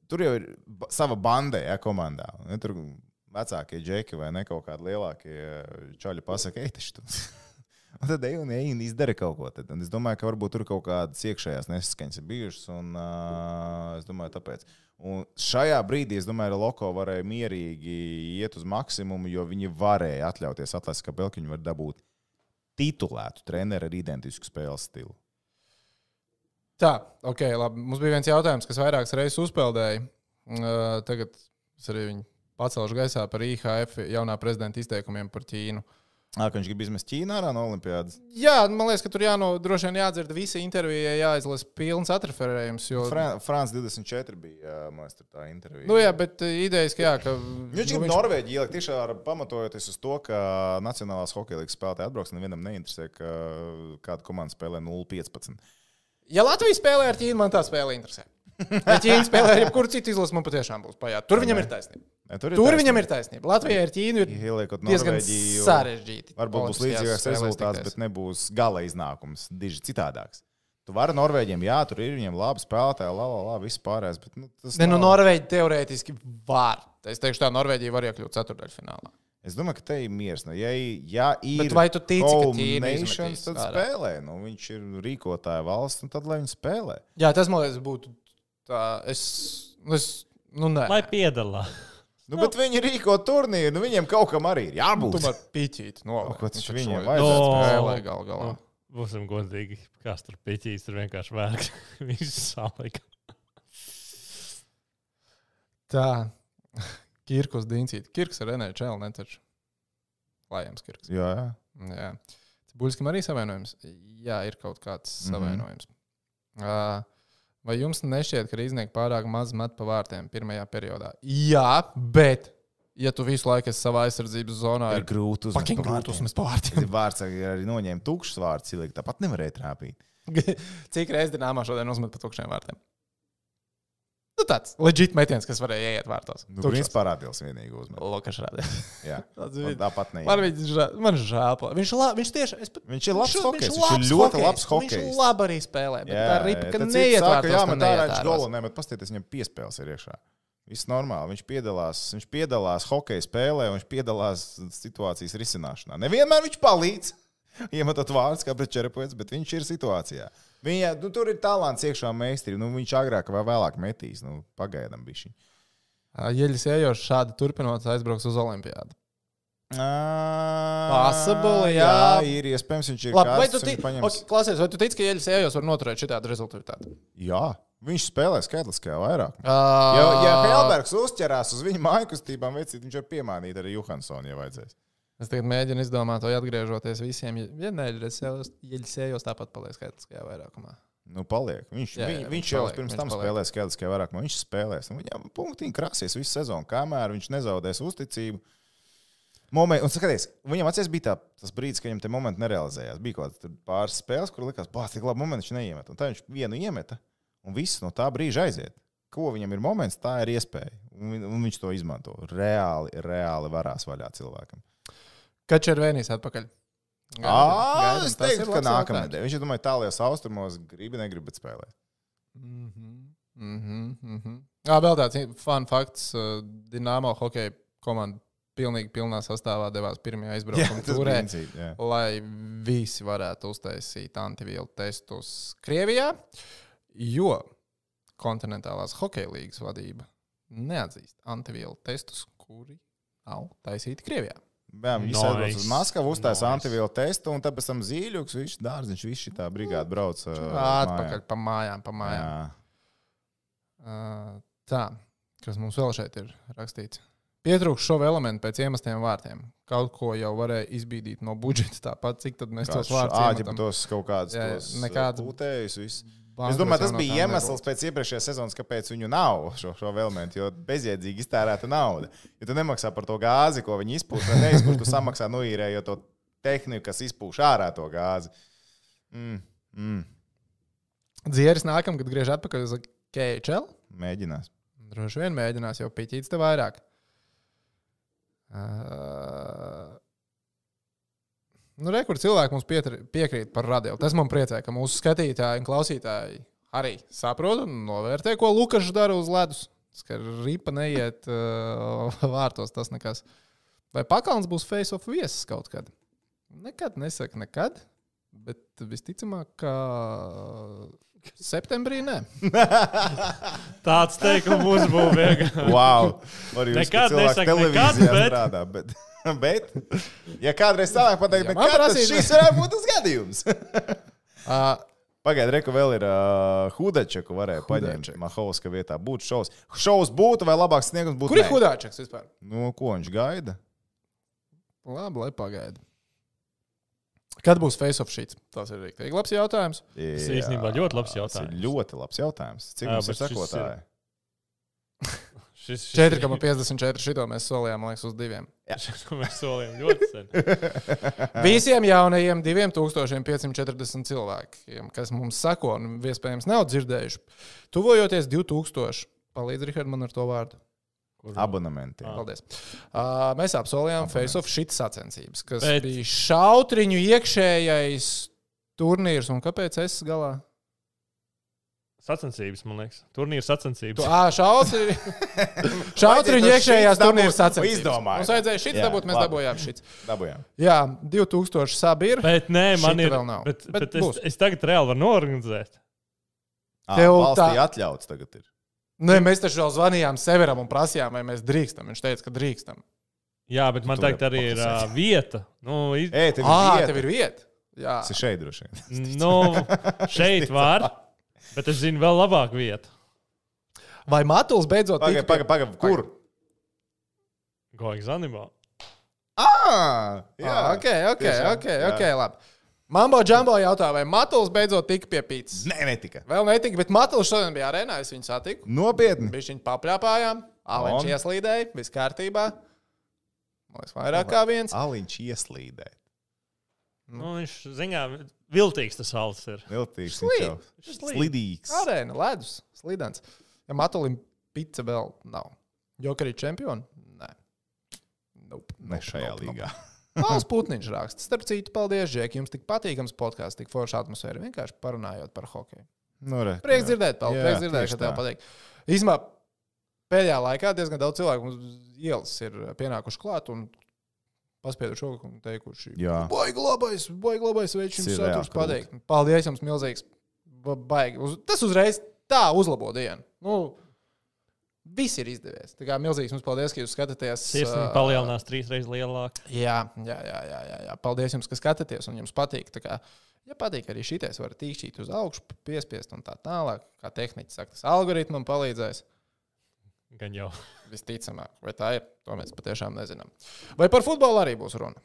Tur jau ir sava banda, ja komandā. Ja, tur vecākie džeki vai ne kaut kādi lielākie čaļi pasakā, ej, taču tu. [laughs] Un tad ej un, ej un izdara kaut ko. Tad. Un es domāju, ka varbūt tur kaut kādas iekšējās nesaskaņas ir bijušas. Un, uh, es domāju, tāpēc. Un šajā brīdī, es domāju, Loko varēja mierīgi iet uz maksimumu, jo viņi varēja atļauties atlaist, ka Belkiņu var dabūt titulētu treneru ar identisku spēles stilu. Tā, ok, labi. Mums bija viens jautājums, kas vairākas reizes uzpeldēja. Uh, tagad es arī viņu pacelšu gaisā par IHF jaunā prezidenta izteikumiem par Ķīnu. Ā, ka viņš grib izmest Ķīnā no Olimpiādas. Jā, man liekas, ka tur jāno, droši vien jādzird visa intervija, jāizlasa pilns atreferējums. Jo, Fran Frans 24 bija liekas, tā intervija. nu, jā, bet idejas, ka jā, ka. Viņš grib nu, nu, Norvēģiju ielikt tiešām ar- pamatojoties uz to, ka Nacionālās hokeja līnijas spēlētāji atbrauks. Nevienam neinteresē, ka kāda komanda spēlē 0-15. Ja Latvija spēlē ar Ķīnu, man tā spēle interesē. Ja Ķīna spēlē ar jebkuru citu izlasi, man patiešām būs pajāt. Tur viņam ir taisnība. Ne, tur Tur viņam ir taisnība. Latvijai ar Ķīnu ir Ieliekot diezgan Norvēģiju. sarežģīti. Varbūt būs līdzīgāks rezultāts, bet nebūs gala iznākums. Diži citādāks. Tu vari Norvēģiem, jā, tur ir viņiem labi spēlētāji, la, la, la, viss pārējais. Bet, nu, tas Ne, nu, Norvēģija teorētiski var. Es teikšu, tā Norvēģija var iekļūt ceturdaļfinālā. Es domāju, ka te ir miers. Nu, ja, ja ir Bet vai tu tici, ka home Ķīna nations, tad ārā? spēlē. Nu, viņš ir rīkotāja valsts, un tad lai viņi spēlē. Jā, tas man liekas, būtu tā. Es, es nu, nē. Lai piedalās. Nu, bet viņi rīko turnīru, nu, viņiem kaut kam arī ir Nu, jābūt. tomēr pīķīt. No, taču viņiem No. vajadzētu spēlē gal galā. Nu, Būsim godīgi. Kas tur piķīs, tur vienkārši vērk. [laughs] Viņš salika. Tā. Kirkus Dīncīt. Kirks ar NHL netaču. Lājams Kirks. Jā, jā. Jā. Buļskam arī savainojums. Jā, ir kaut kāds Mhm. savainojums. Uh, vai jums nešķiet, ka Rīznieki pārāk maz met pa vārtiem pirmajā periodā? Jā, bet, ja tu visu laiku esi savā aizsardzības zonā, Ir ir grūti uzmest pa vārtiem. pa vārtiem. Vārds arī noņēma tukšs vārds, cilvēki tāpat nevarēja trāpīt. [laughs] Cik reizes Dienāmā šodien uzmet pa tukšiem vārtiem? Nu, tāds leģit metiens, kas varēja ieiet vārtos. Nu, Principā parādījās vienīgi uzmet. Lokašs rādīja. Jā, [laughs] tāpat ne. Man viņš žēl. Man žēl. Viņš, la, viņš tieši. Es pat, Viņš ir labs Viņš- hokejs. viņš Viņš ir labs ļoti hokejs, labs Viņš hokejs. labi arī spēlē. Bet jā, tā ripa, ka neiet vārtos, jā, man tā viņš ārās. golu, ne, bet pastieties, viņam piespēles ir iekšā. Viss normāli. Viņš piedalās, viņš piedalās hokeja spēlē, un viņš piedalās situācijas risināšanā. Nevienmēr viņš palīdz. Iemetot vārdus kā pret Čerepovets, bet viņš ir situācijā. Viņa, nu, tur ir talants iekšā meistri. Nu, viņš agrāk vai vēlāk metīs. Nu, pagaidām bija šī. Jeļas ejot šādi turpinot, aizbrauks uz Olimpiādu. Possible, jā. jā, ir iespējams, viņš ir Labi, vai karsts, tu, ti... viņš paņems- okay, klausies, vai tu tici, ka Jeļas ejot var noturēt šādu rezultātu? Jā, viņš spēlē skaitliskajā vairāk. Uh, Jo, ja Helbergs uzķerās uz viņa māju kustībām, vecīt, viņš var piemānīt arī Johansonu, ja vajadzēs. Es tagad mēģinu izdomāt, vai atgriežoties visiem. Ja neļas ejos, tāpat paliek skaitliskajā vairākumā. Nu, paliek. Viņš, Jā, jā, viņš viņš jau paliek, pirms viņš tam paliek. spēlēja skaitliskajā vairākumā. Viņš spēlēs. Nu, viņam punktiņi krāsies visu sezonu, kamēr viņš nezaudēs uzticību. Moment, un skaties, viņam acīs bija tā, tas brīdis, kad viņam te momenti nerealizējās. Bija kaut kāds pāris spēles, kur likās, ka tik labi momenti viņš neiemet. Un tā viņš vienu iemeta, un viss no tā brīža aiziet. Ko viņam ir moments, tā ir iespēja. Un, un viņš to izmanto. Reāli, reāli varās vaļā cilvēkam. Kačervēnijas atpakaļ. Ā, Gaidam, es teiktu, ka nākamā nedēļa. Viņš, domāju, tālākajos austrumos gribi, negribi, bet spēlē. Mhm, mhm, mhm. Jā, vēl tāds fun fakts. Dienāmo hokeja komanda pilnīgi pilnā sastāvā devās pirmajā Jā, aizbraukuma tas turē, jā. lai visi varētu uztaisīt antivielu testus Krievijā, jo kontinentālās hokeja līnijas vadība neatzīst antivielu testus, kuri nav taisīti Krievijā. Jā, viņi Nice. aizbrauc uz Maskavu, uztaisīja Nice. antivielu testu, un tad pēc tam zīļuks, viņš dārziņš, viss šī tā brigāde brauc. uh, Atpakaļ mājām. pa mājām, pa mājām. Jā. Uh, tā, kas mums vēl šeit ir rakstīts. Pietrūkst šo elementu pēc iemestiem vārtiem. Kaut ko jau varēja izbīdīt no budžeta. Tāpat, cik mēs tos vārdus iemetam? tos kaut kādus pūtējus. Es domāju, tas bija iemesls nebūtu. pēc iepriekšējās sezonas, kāpēc viņu nav šo, šo elementu. Jo bezjēdzīgi iztērēta nauda. Ja tu nemaksā par to gāzi, ko viņi izpūš, vai neizpūš, tu samaksā noīrējot to tehniku, kas izpūš ārā to gāzi. Mm, mm, Dzieris nākamgad griež atpakaļ uz KHL. mēģinās. Droši vien mēģinās jau piķīts te vairāk. Uh, nu, re, kur cilvēki mums pietri, piekrīt par radio. Tas man priecē, ka mūsu skatītāji un klausītāji arī saprot un novērtē, ko Lukas dara uz ledus. Ka ripa neiet uh, [laughs] vārtos, tas nekas. Vai Pakāns būs face of viesis kaut kad? Nekad nesaka, nekad. Bet visticamāk, ka septembrī nē. [laughs] Tāds teikums vienkārši. Wow! Nekad nesaka nekad, bet- strādā. Bet, [laughs] bet, ja kādreiz tālāk pateikt, Ja nekad, tad prasītu- šis varētu būt tas gadījums. [laughs] Uh, Pagaidiet, reku vēl ir uh, Hudača, ko varēja paņemt. Mahovska vietā būtu šovs. Šovs būtu vai labāks sniegums būtu? kur ir nē? Hudāčeks vispār? Nu, ko viņš gaida? Labi, lai pagaida. Kad būs face of sheets? Tas ir rīktīgi labs jautājums. Tas īstenībā ļoti labs Tas ir jautājums. ļoti labs jautājums. Cik Jā, mums ir ir- sekotāji? [laughs] Šis, šis 4,54 šito mēs solījām, liekas, uz diviem. Šis, [laughs] ko mēs solījām ļoti sen. [laughs] Visiem jaunajiem 2540 cilvēkiem, kas mums sako, un iespējams nav dzirdējuši, tuvojoties 2000. Palīdz, Rihard, man ar to vārdu. Abonementi. Ah. Paldies. Uh, mēs apsolījām face of shit sacensības, kas Bet- bija šautriņu iekšējais turnīrs. Un kāpēc es galā? Sacensības, man liekas. Turnīra sacensības. Tu, ā, šautri... [laughs] Šautriņu iekšējās turnīra sacensības. izdomājām. Mums vajadzēja šit Jā, dabūt, mēs labi. dabūjām šit. Dabūjām. Jā, 2000 sabi ir. Bet nē, man Šita ir. vēl nav. Bet, Bet bet, bet būs. es, es tagad reāli varu norganizēt. Tev tā- atļauts tagad ir. Nē, mēs taču jau zvanījām Severam un prasījām, vai mēs drīkstam. Viņš teica, ka drīkstam. Jā, bet man Tu tagad tur arī ir uh, vieta. Nu, iz... Ej, tev ir Ah, vieta. tev ir vieta. Jā, Tas ir šeit droši vien. nu, šeit var. Bet es zinu vēl labāku vietu. vai Matuls beidzot Pagaid, pagaid, pagaid. Kur? Goigs animā. Ah, jā. Ah, ok, ok, tiešām, ok, jā. ok, labi. Mambo Džambo jautā, vai Matuls beidzot tika pie pīcis? Nē, netika. Vēl netika, bet Matuls šodien bija arēnā, es viņu satiku. Nopietni. Viņš viņu papļāpājām, Aleņš Un? ieslīdēja, viss kārtībā. Liekas, vairāk kā viens. Aliņš ieslīdē. Nu, viņš ziņā viltīgs tas alts ir. Viltīgs. Slīd. Slidīgs. Arēna, ledus, slidens. Ja Matulim pica vēl nav. Jokarī čempioni? Nē. Nope, Ne šajā līgā. Valsts putniņš raksta. Starp citu, paldies, Džek. Jums tik patīkams podkāsts, tik forša atmosfēra. Vienkārši parunājot par hokeju. Nu, re, Prieks jā. dzirdēt, Pauli. Jā, Prieks dzirdēt, ka tev patīk. Īsumā pēdējā laikā diezgan daudz cilvēku mums ielas ir pienākuši klāt un paspieduši roku un teikuši, baigi labais, baigi labais veids jums saturs pateikt. Paldies jums milzīgs. Ba- Baigi. Tas uzreiz tā uzlabo dienu. Nu, Viss ir izdevies. Tā kā milzīgs jums paldies, ka jūs skatāties. Sirsniņa palielinās trīs reizes lielāk. Jā, jā, jā, jā, jā, jā. Paldies jums, ka skatāties un jums patīk. Tā Kā, ja patīk arī šitais, var tīkšķīt uz augšu, piespiest un tā tālāk. Kā tehniķis saka, tas algoritmam palīdzēs. Gan jau. Visticamāk, vai tā ir, to mēs patiešām nezinām. Vai par futbolu arī būs runa?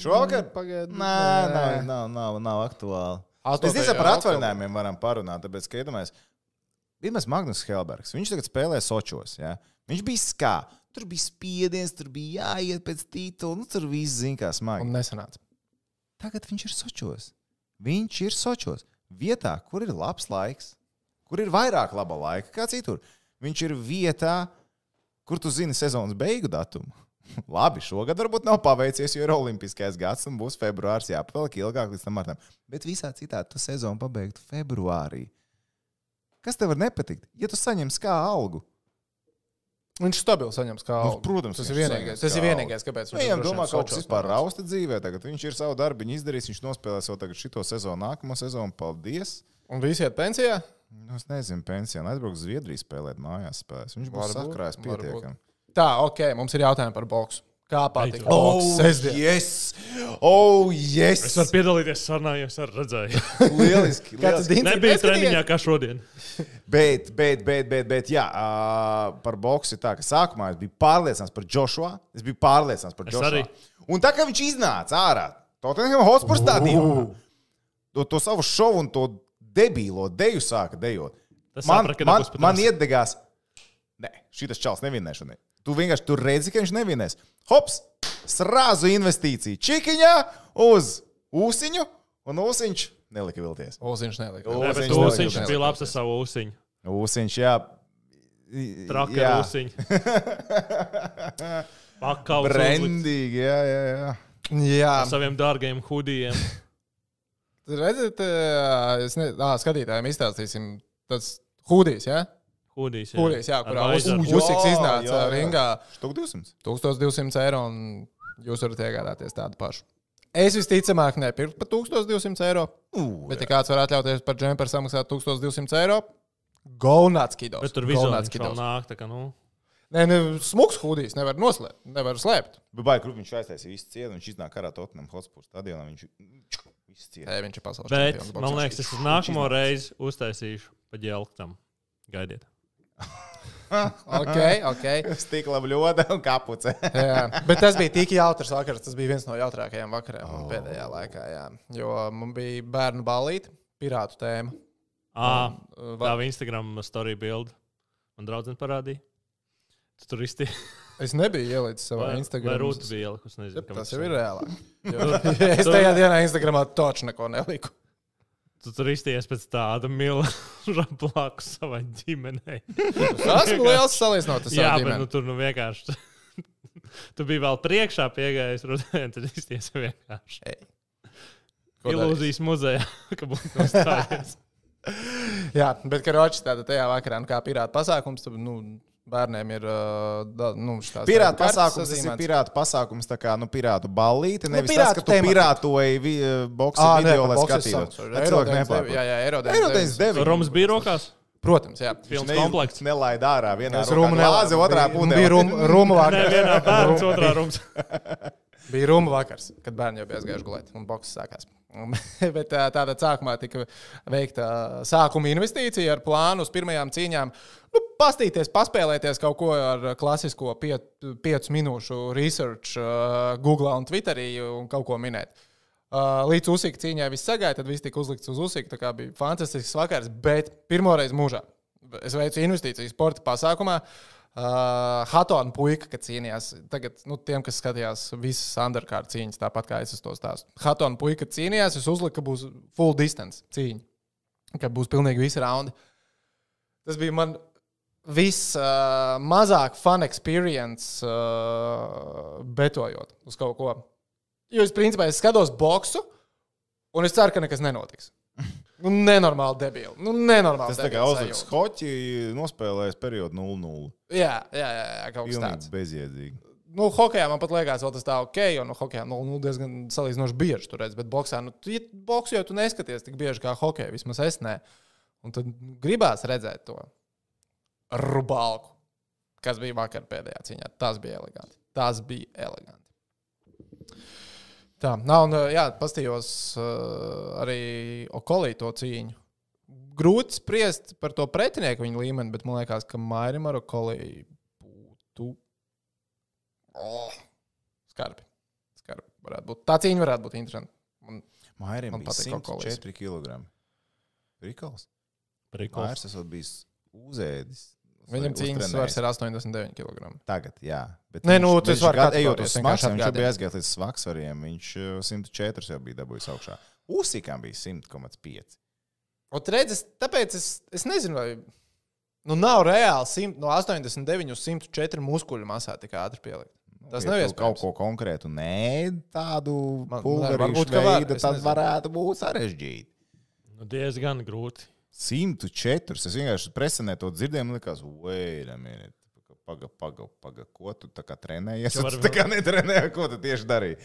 Šovakar? Pagaidiet, Nē, nav, nav, nav, nav aktuāli. Mēs tikai par atvaļinājumiem varam parunāt, tāpēc, ka iedomājamies, Pirmais Magnus Helbergs. Viņš tagad spēlē Sočos. Ja? Viņš bija skā. Tur bija spiediens, tur bija jāiet pēc titula. Nu, tur viss zina, kā smagi. Un nesanāca. Tagad viņš ir Sočos. Viņš ir Sočos. Vietā, kur ir labs laiks, kur ir vairāk laba laika kā citur. Viņš ir vietā, kur tu zini sezonas beigu datumu. [laughs] Labi, šogad varbūt nav paveicies, jo ir olimpiskais gads un būs februāris jāpavelk ilgāk līdz tam martam. Bet visā citādi tu sezonu pabeigtu februārī. Kas tev var nepatikt? Ja tu saņemsi kā algu, Viņš stabils saņems kā Nu, protams, tas ir viņš vienīgais. Tas ir kā vienīgais, kāpēc Nu, Viņam domā, ka kaut kas vispār rausta dzīvē. Tagad viņš ir savu darbu izdarījis. Viņš nospēlēs vēl tagad šito sezonu, nākamo sezonu. Paldies! Un visi iet pensijā? Nu, es nezinu, pensijā. Aizbrauks Zviedriju spēlēt mājās. Spēlēs. Viņš būs sakrājis pietiekami. Tā, ok, mums ir jautājumi par boksu. Kā patīk? Oh, sestdien. yes! Oh, yes! Es varu piedalīties sarunā, jo es arī redzēju. [laughs] Lieliski! Kāds lieliski. Nebija treniņā kā šodien. Bet, bet, bet, bet, bet jā, ā, par boksu tā, ka sākumā es biju pārliecināts par Joshua. Es biju pārliecināts par Es Joshua. arī. Un tā kā viņš iznāca ārā, Tottenham Hotspur stadionā, to, to savu šovu un to debīlo deju sāka dejot. Tas Man, saprata, ka man, man tas. iedegās, nē, šis čels šodien. Tu vienkārši tur redzi, ka viņš nevinēs. Hops, srāzu investīciju čikiņā uz ūsiņu, un ūsiņš nelika vilties. Oziņš nelika. Ūsiņš nelika Ūsiņš vilties. bija labs ar savu ūsiņu. Ūsiņš, jā. Traka Jā. [laughs] Pakaus uzlikt Brandīgi, jā, jā, jā. Jā, ar saviem dārgajiem hudijiem. redziet, es ne, ā, skatītājiem izstāstīsim. Tas hūdijs, jā? Hudijs. Hūdijs, jā, kurā vaizaru. Jā, Usiks iznāca jā, jā. ringā. Štuk 200. 1200 eiro, un jūs varat iegādāties tādu pašu. Es visticamāk nepirku par 1200 eiro, Uh, bet, ja kāds var atļauties par džemperu samaksāt 1200 eiro, Gaunāts kidos. Bet tur vizuāli vēl nāk. tā kā, Nu, Nē, ne, smuks hūdijs nevar noslēpt, nevar slēpt. Bet baigi, kur viņš aiztaisīja visu cienu, viņš iznāk arā Tottenham Hotspur stadionā, viņš visu cienu. Nē, viņš ir pasaules bet čempions. man liekas, es uz nākamo reizi uztaisīšu pa ģelktam. Gaidiet. [laughs] Ok, ok. Stikla bļoda un kapuce. [laughs] Jā, bet tas bija tik jautrs vakars. Tas bija viens no jautrākajiem vakariem oh. pēdējā laikā. Jā. Jo man bija bērnu balīti, pirātu tēma. À, Un, tā va- bija Instagram story bilde. Man draudzene parādīja. Tu tur izti. [laughs] Es nebiju ielicis savā Vai Instagram. rūta bija ielikus, nezinu. kam Tas tas jau ir reālāk. Jo es tajā dienā Instagramā toču neko neliku. Tu tur izties pēc tāda milzīga [laughs] blakus savai ģimenei. Tas esmu liels salīdzinot ar Jā, savu bet nu, ģimeni. tur nu vienkārši. [laughs] tu biji vēl priekšā piegājis, rudenī, tad izties vienkārši. Ei. Ko darīs? Ilūzijas muzejā, [laughs] ka būtu nostājies. Jā, bet karoči tāda tajā vakarā, nu, kā pirāta pasākums, tad, nu, bērniem ir, uh, nu, Pirāta pasākums, tas ir pirāta pasākums, tā kā, nu, pirātu ballīte. Nu, Nevis pirātu tas, ka tu pirātoji Ā, nē, video, par lai skatītos. Jā, jā, Eirodēns Eirodēns devi. devi. Romas bija rokās. Protams, jā. Pilns Ne- komplekts. Nelaid ārā vienā glāzi, nelaidu. otrā pūdē. Bija rumu, rumu [laughs] Nē, vakars. vienā bērns, otrā rums. [laughs] Bija runa vakars, kad bērni jau bija aizgājuši gulēt, un boks sākās. [laughs] Bet tādā sākumā tika veikta sākuma investīcija ar plānu uz pirmajām cīņām. Nu, pastīties, paspēlēties kaut ko ar klasisko piet, piecu minūšu research, uh, Google un Twitterī un kaut ko minēt. Uh, līdz uzsika cīņai viss sagāja, tad viss tika uzlikts uz uzsika. Tā kā bija fantastisks vakars, bet pirmoreiz mūžā es veicu investīciju sporta pasākumā. Uh, Hatona puika, kad cīnījās. Tagad, nu, tiem, kas skatījās visas underkārtas cīņas, tāpat kā es to stāstu. Hatona puika cīnījās, es uzliku, ka būs full distance cīņa. Ka būs pilnīgi visi raundi. Tas bija man vismazāk uh, fun experience, uh, betojot uz kaut ko. Jo es principā es skatos boksu, un es ceru, ka nekas nenotiks. Nu, nenormāli debili. Nu, nenormāli Tas tā kā uzliks hoķi, nospēlējis periodu 0-0. Jā, jā, jā, jā kaut kas tāds. bezjēdzīgi. Nu, hokeja man pat liekas, tas tā ok, jo nu, hokeja nu, nu, diezgan salīdzinoši bieži tur redz, bet boxā, nu, tu, ja boxu jau tu neskaties tik bieži kā hokeja, vismaz es ne. Un tad gribās redzēt to rubalku, kas bija vakar pēdējā cīņā. Tas bija eleganti. Tas bija eleganti. Tā, nav, un, jā, pastījos uh, arī Okolī to cīņu. Grūti spriest par to pretinieku viņa līmeni, bet man liekas, ka Mairim ar Okolī būtu Oh, skarbi. skarbi varētu būt. Tā cīņa varētu būt interesanta. Un, Mairim Man patīk Okolis. 104 kg. Rikals. Prikols. Mairs esot bijis uzēdis. Viņam cīņas svars ir 89 kg. Tagad, jā. Bet Nē, viņš- nu, tas var kategorijas, Ejot uz smagsvariem, viņš bija aizgājis līdz smagsvariem. Viņš uh, 104 jau bija dabūjis augšā. Uzsikām bija 100,5. Un redzes, tāpēc es, es nezinu, vai nu, nav reāli 100, no 89 uz 104 muskuļu masā tik ātri pielikt. Tas ja nav iespējams. kaut ko konkrētu, nē, tādu ka var, veidu, tad varētu būt sarežģīti. Nu, diezgan grūti. 104. Es vienkārši presenē to dzirdēju, man liekas, wait a minute. paga, paga, paga, ko tu tā kā trenējies. [laughs] Tu var- tā kā netrenēji, ko tu tieši darīji.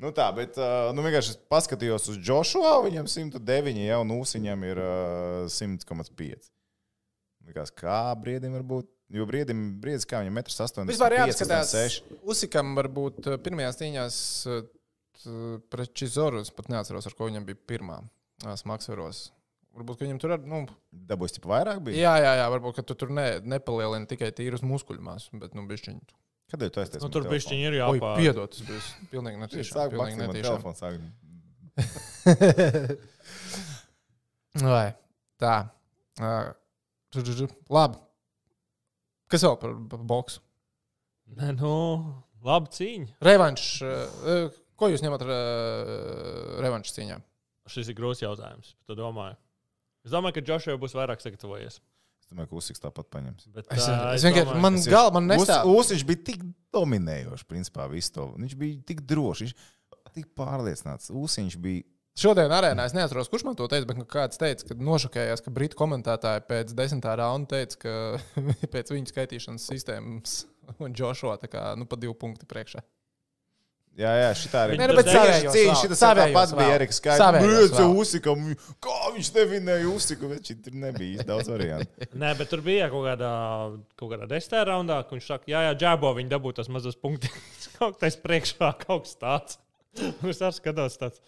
Nu tā, bet nu, vienkārši es paskatījos uz Joshua, viņam 109, jau nūs viņam ir uh, 100,5. Likās, kā briedim var būt? Jo briedim, briedis kā viņam 1,80 m. Vispār jāskatās, Usikam varbūt pirmajās cīņās pret Čizorus, pat neatceros, ar ko viņam bija pirmā smagsveros. Varbūt ka viņam tur ar, nu, Dabūs tikai vairāk bija. jā, jā, jā, varbūt tu tur ne, nepalielini tikai tīrus muskuļu masu, bet, nu, bišķiņu. Kad tu aiztaisīji? Nu, tur bišķiņi ir Oi, jāpār. piedod, tas bija pilnīgi netīšām. sāk Pilnīgi netīšām. telefonu. Sāk... [laughs] Vai, tā. Uh. Labi. Kas vēl par par boksu? Nē, nu, labi cīņa. Revanš. Uh, ko jūs ņemat uh, revanšu cīņā? Šis ir grūts jautājums. Tu domāji? Es domāju, ka Džošs jau būs vairāk sagatavojies. Es domāju, ka Usiks tāpat paņems. Bet, Es, ā, es vienkārši, domāju- man galva, man nestāv. Usiks bija tik dominējošs, principā, visu to. Viņš bija tik drošs, viņš tik pārliecināts. Usiņš bija. Šodien arēnā es neatceros, kurš man to teica, bet nu, kāds teica, ka nošokējās, ka britu komentētāji pēc desmitā raunda teica, ka [laughs] pēc viņu skaitīšanas sistēmas un Joshua tā kā nu, pa divu punktu priekšā. Jā, jā, šitā arī Nē, nu, bet savējos vēl. Šī Savējos bija. Eriks Skaits. Savējos vēl. Usikam, kā viņš nevinēja Usiku, bet šī tur nebija daudz variantu. [laughs] Nē, bet tur bija kaut kādā, kaut kādā desmitā raundā, ka viņš saka, jā, jā, džēbo viņi dabū tos mazus punktus. [laughs] kaut kas priekšā, kaut kas tāds. Un [laughs] es arī skatos tāds.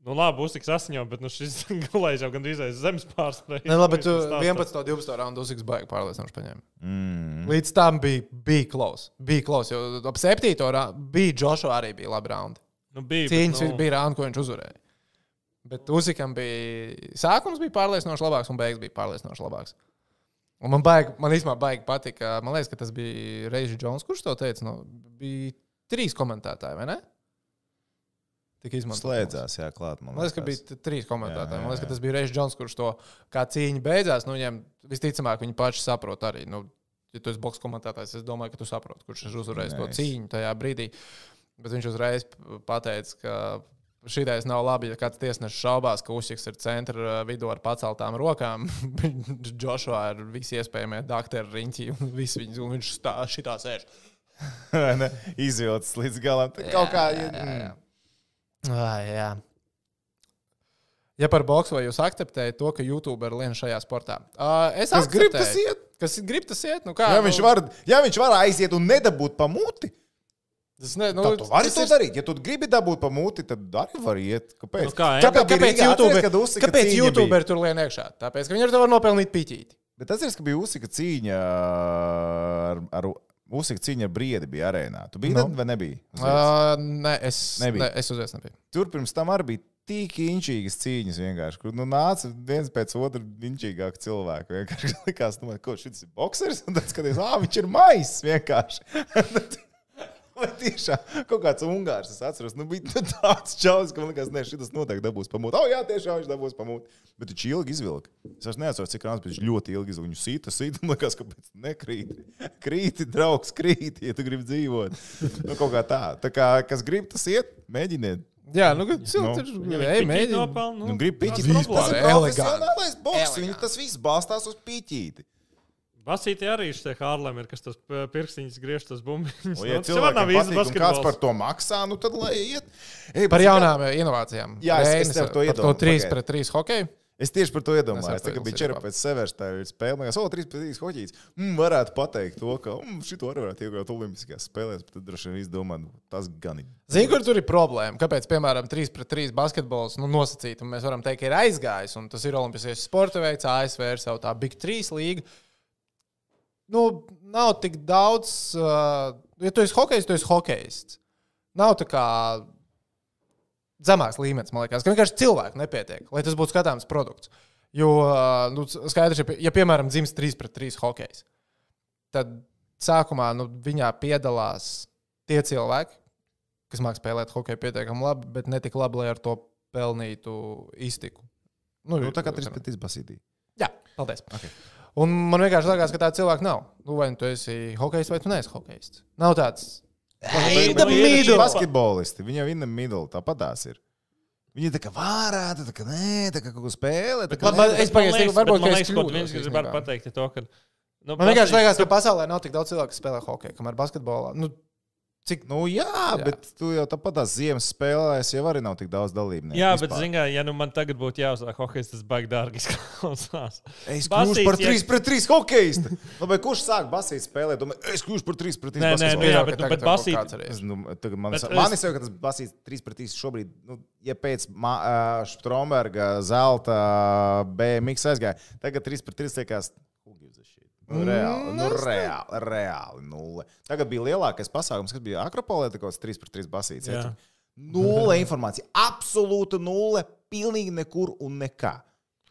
Nu, labi, būs tik sasņemts, bet nu, šis [laughs] gulējis jau gandrīz aiz zemes pārspējas. Ne, labi, bet tu 11. un 12. raundā uzsāks baigi pārliecinoši paņēma. Mm. Līdz tam bija, bija close. Bija close, jo ap 7. raundā bija Joshua arī bija labi raundi. Nu, bija, Cīņas bet, nu... bija raundi, ko viņš uzvarēja. Bet Uzikam bija sākums bija pārliecinoši labāks, un beigas bija pārliecinoši labāks. Un man, baigi, man īstenībā baigi patika. Man liekas, ka tas bija Reizes Jones, kurš to teica. Nu, bija trīs komentētāji, vai ne? Tik izmantot. Slēdzās, jā, klāt. Man liekas, ka bija trīs komentētāji. Man liekas, ka tas bija Reizes Jones, kurš to kā cīņa beidzās. Nu, viņiem visticamāk, viņi paši saprot arī. Nu, ja tu esi boks komentētājs, es domāju, ka tu saproti, kurš ir uzvarējis to cīņu tajā brīdī. Bet viņš uzreiz pateica, ka šitais nav labi, ja kāds tiesnesis šaubās, ka Ušķis ir centra vidū ar paceltām rokām. [laughs] Džošua ir visi iespējamie doktori riņķi un, visi viņas, un viņš stā, šitā sēž. [laughs] Izvilcis līdz galam. Tā Kaut kā. Jā, jā, jā. Jā. Ja par boksu vai jūs akceptējat to, ka YouTuber lien šajā sportā? Uh, es Kas grib, tas iet. Kas grib, tas iet. Nu, kā, Ja nu, viņš, var, ja viņš var aiziet un nedabūt pa muti, Tas ne, nu, tad tu vari to ir- darīt. Ja tu gribi dabūt pa muti, tad arī var iet. Kāpēc? Nu kā? Kāpēc, Kāpēc, kad uzsika kāpēc cīņa YouTuber tur lien iekšā? Tāpēc, ka viņi ar to var nopelnīt piķīti. Bet tas ir, ka bija uzsika cīņa ar, ar uzsika cīņa ar briedi bija arēnā. Tu biji Nu. no. vai nebija? Uh, nē, es, Nebija. ne, es uzreiz nebiju. Tur pirms tam arī bija tik inčīgas cīņas vienkārši. Kur nu, nāca viens pēc otra inčīgāk cilvēku. Vienkārši [laughs] likās, nu, ko šis ir boxers. Un tad skaties, ah, viņš ir maisis vienkārši. [laughs] Vai tiešām kaut kāds ungārs, es atceros, nu, bija tāds čalis, ka man liekas, ne, šis noteikti dabūs pamūt. O, jā, tiešām viņš dabūs pamūt. Bet viņš ilgi izvilka. Es vairs neatceros, cik rāns, bet viņš ļoti ilgi izvilka. Viņu sīta, sīta, man liekas, kāpēc nekrīt. Krīti, draugs, krīti, ja tu gribi dzīvot. Nu, kaut kā tā. Tā kā, kas grib, tas iet, mēģiniet. Jā, nu, Nu. cilvēks Ja ir. nopelna, Nu, grib piķīt. Tas ir profesionālais boks. Tas viss balstās uz piķīti. Basīti arī šie Hārlemi ir, kas tos p- pirkstiņus griež, tos bumbiņus. O, ja Nu, tas var nav īsti patīk, un kāds par basketbols. to maksā, nu tad lai iet. Ej, Par jaunām eh, inovācijām. Jā, es- es Reinis tev to par iedomājos, To 3 pagaidi. pret 3 hokeju. Es tieši par to Es iedomājos. Tā kā saprotu, bija tas čera pēc severs, tā ir spēle. Man liekas, o, 3 pret 3 hoķīts. Mm, varētu pateikt to, ka mm, šito arī varētu iegūt Olimpiskajās spēlēs, bet tad droši vien izdomā, nu, tas gan ir. Zini, kur tur ir problēma? Kāpēc, piemēram, 3 pret 3 basketbols nu, nosacīts, un mēs varam teikt, ka ir aizgājis, un tas ir Olimpiskais sporta veids, ASV ir savu tā Big 3 līga. Nu, nav tik daudz, uh, ja tu esi hokejs, tu esi hokejs. Nav tā kā zemāks līmenis, man liekas, ka vienkārši cilvēku nepietiek, lai tas būtu skatāms produkts. Jo, uh, nu, skaidrs, ja, ja piemēram, dzims 3 pret 3 hokejs, tad sākumā nu, viņā piedalās tie cilvēki, kas mākslinieki spēlēt hokeju pietiekami labi, bet ne tik labi, lai ar to pelnītu iztiku. Nu, tā kā 3 pret 3 basītī. Jā, paldies. Okay. Un man vienkārši liekas, ka tāda cilvēka nav. Nu, vai nu tu esi hokejs, vai tu neesi hokejs. Nav tāds. The middle. Basketbolisti, in the middle, tāpat tās ir. Viņi tā kā vārāta, tā kā nē, tā kā kaut ko spēlē. tā kā Man- man- nē. es pagaidu, varbūt, man ka es liekas, kas īstenībā. gribētu pateikt, ir to, ka Nu, Man vienkārši liekas, ka pasaulē nav tik daudz cilvēku, kas spēlē hokeju, kamēr basketbolā. Nu, cik Nu, jā, jā, bet tu jau tāpat tās ziemas spēlēs, jau arī nav tik daudz dalībnieku. Jā, bet, vispār. zināmā mērā, ja nu man tagad būtu jāuzsāk hockey, tas baigi dārgi izklausās. Es kļūšu par ja- 3 pret 3 hokeistu. Nu, kurš sāk basīt spēlēt? Domāju, es kļūšu par 3 pret 3 Nē, nē, nu basketbolu. jā, bet- tagad bet jau basīt- nu, tagad man Bet es... es- man ir ka tas basīts 3 pret 3 šobrīd, nu, ja pēc Ma- ā, Stromberga zelta BMX aizgāja, tagad 3 pret 3 liekas. who gives a shit? Nu, reāli, nu, reāli, reāli nulle. Tagad bija lielākais pasākums, kas bija Akropolē, kaut kāds 3 pret 3 basīts. Nulle informācija, absolūta nulle, pilnīgi nekur un nekā.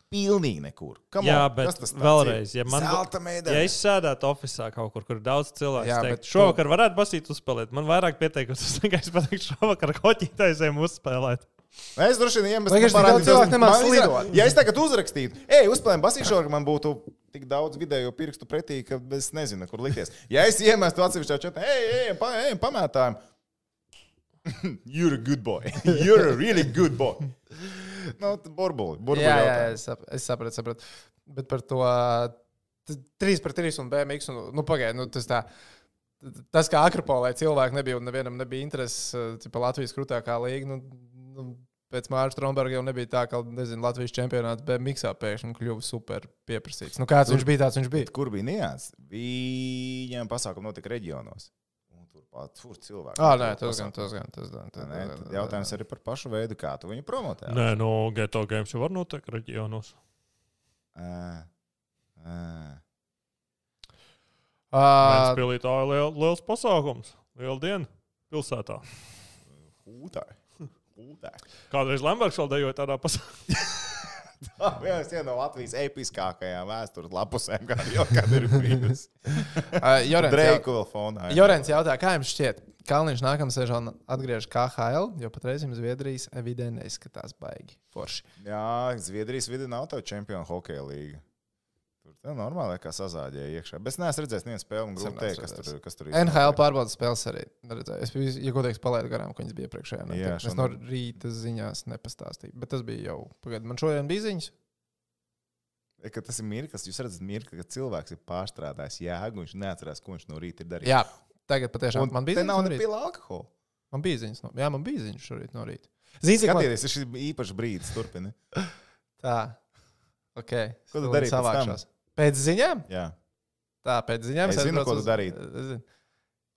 Pilnīgi nekur. Come Jā, on, bet tas vēlreiz, ja man bū- Zelta medaļa. Ja es sēdētu oficiālā kaut kur, kur ir daudz cilvēku, Jā, teiktu, šovakar varētu basīt uzspēlēt. Man vairāk pieteikums, es tikai pateiktu, šovakar hoķītājiem uzspēlēt. Es droši vien iemestu daudz cilvēku man nemāc izrā- lidot. Ja es tagad uzrakstītu, ej, uzspēlējam basīšoru, ka man būtu tik daudz vidējo pirkstu pretī, ka es nezinu, kur likties. Ja es iemestu atsevišķā četā, ej, ej, pa, ej, pamētājam. [laughs] You're a good boy. [laughs] You're a really good boy. Nu, burbuli. burbuli Jā, jā, jā es, sap, es sapratu, sapratu. Bet par to t- 3 pret 3 un BMX. Un, nu, pagaidi, nu, tas tā. Tas, kā Akropolē cilvēki nebija un nevienam nebija intereses par Latvijas krūtākā līnija, nu, pēc Mārcis Stromberga jau nebija tā, ka nezinu, Latvijas čempionāts BMX pēkšņi kļuva super pieprasīts. Nu, kāds viņš bija, tāds viņš bija. Kur bija nians? Viņiem pasākumi notika reģionos. Un Turpat, tur cilvēki. Ah, nē, tas pasākumi. gan, tas gan. Tas gan tas, Nē, tad Jautājums arī par pašu veidu, kā tu viņu promotē. Nē, no Geto Games jau var noteikt reģionos. Ā. Uh, Spēlīt tā liel, liels pasākums, liela diena pilsētā. Hūtāji. Hūtāji. Kādreiz Lembergs vēl dejoja tādā pasākumā. [laughs] Tā vienas viena no Latvijas episkākajām vēstures lapusēm, kā jau kad ir bijusi. [laughs] uh. Jorens jautā, kā jums šķiet? Kalniņš nākamā sezonā atgriežas KHL, jo patreiz viņam Zviedrijas vidē neizskatās baigi. Forši. Jā, Zviedrijas vidi nav tā čempionu hokeja līga. Tā normāli kā sazāģēja iekšā. Bet es neesmu redzējis nevienu spēli un grūti Sen teikt, kas tur, kas tur NHL pārbaudas spēles arī redzēju. Es biju, ja godīgi, palaidu garām, ka viņas bija iepriekšējā. Jā, Jā, es no rīta ziņās nepastāstīju. Bet tas bija jau. Pagaidiet, man šodien bija ziņas. E, ka tas ir mirklis, jūs redzat, mirkli, ka cilvēks ir pārstrādājis jēgu, viņš neatcerās, ko viņš no rīta ir darījis. Jā, tagad patiešām un man bija ziņas. nav no ne rīta. pila alkohola. Man bija ziņas. No, jā, man bija ziņas šorīt no rīta. Zini, cik man Skatieties, ir šis īpašs brīdis, turpini. tā. Ok. Ko tu darīji pēc tam? Pēc ziņām? Jā. Tā, pēc ziņām. Es zinu, aizbraucu ko tu uz- darīji. es zinu.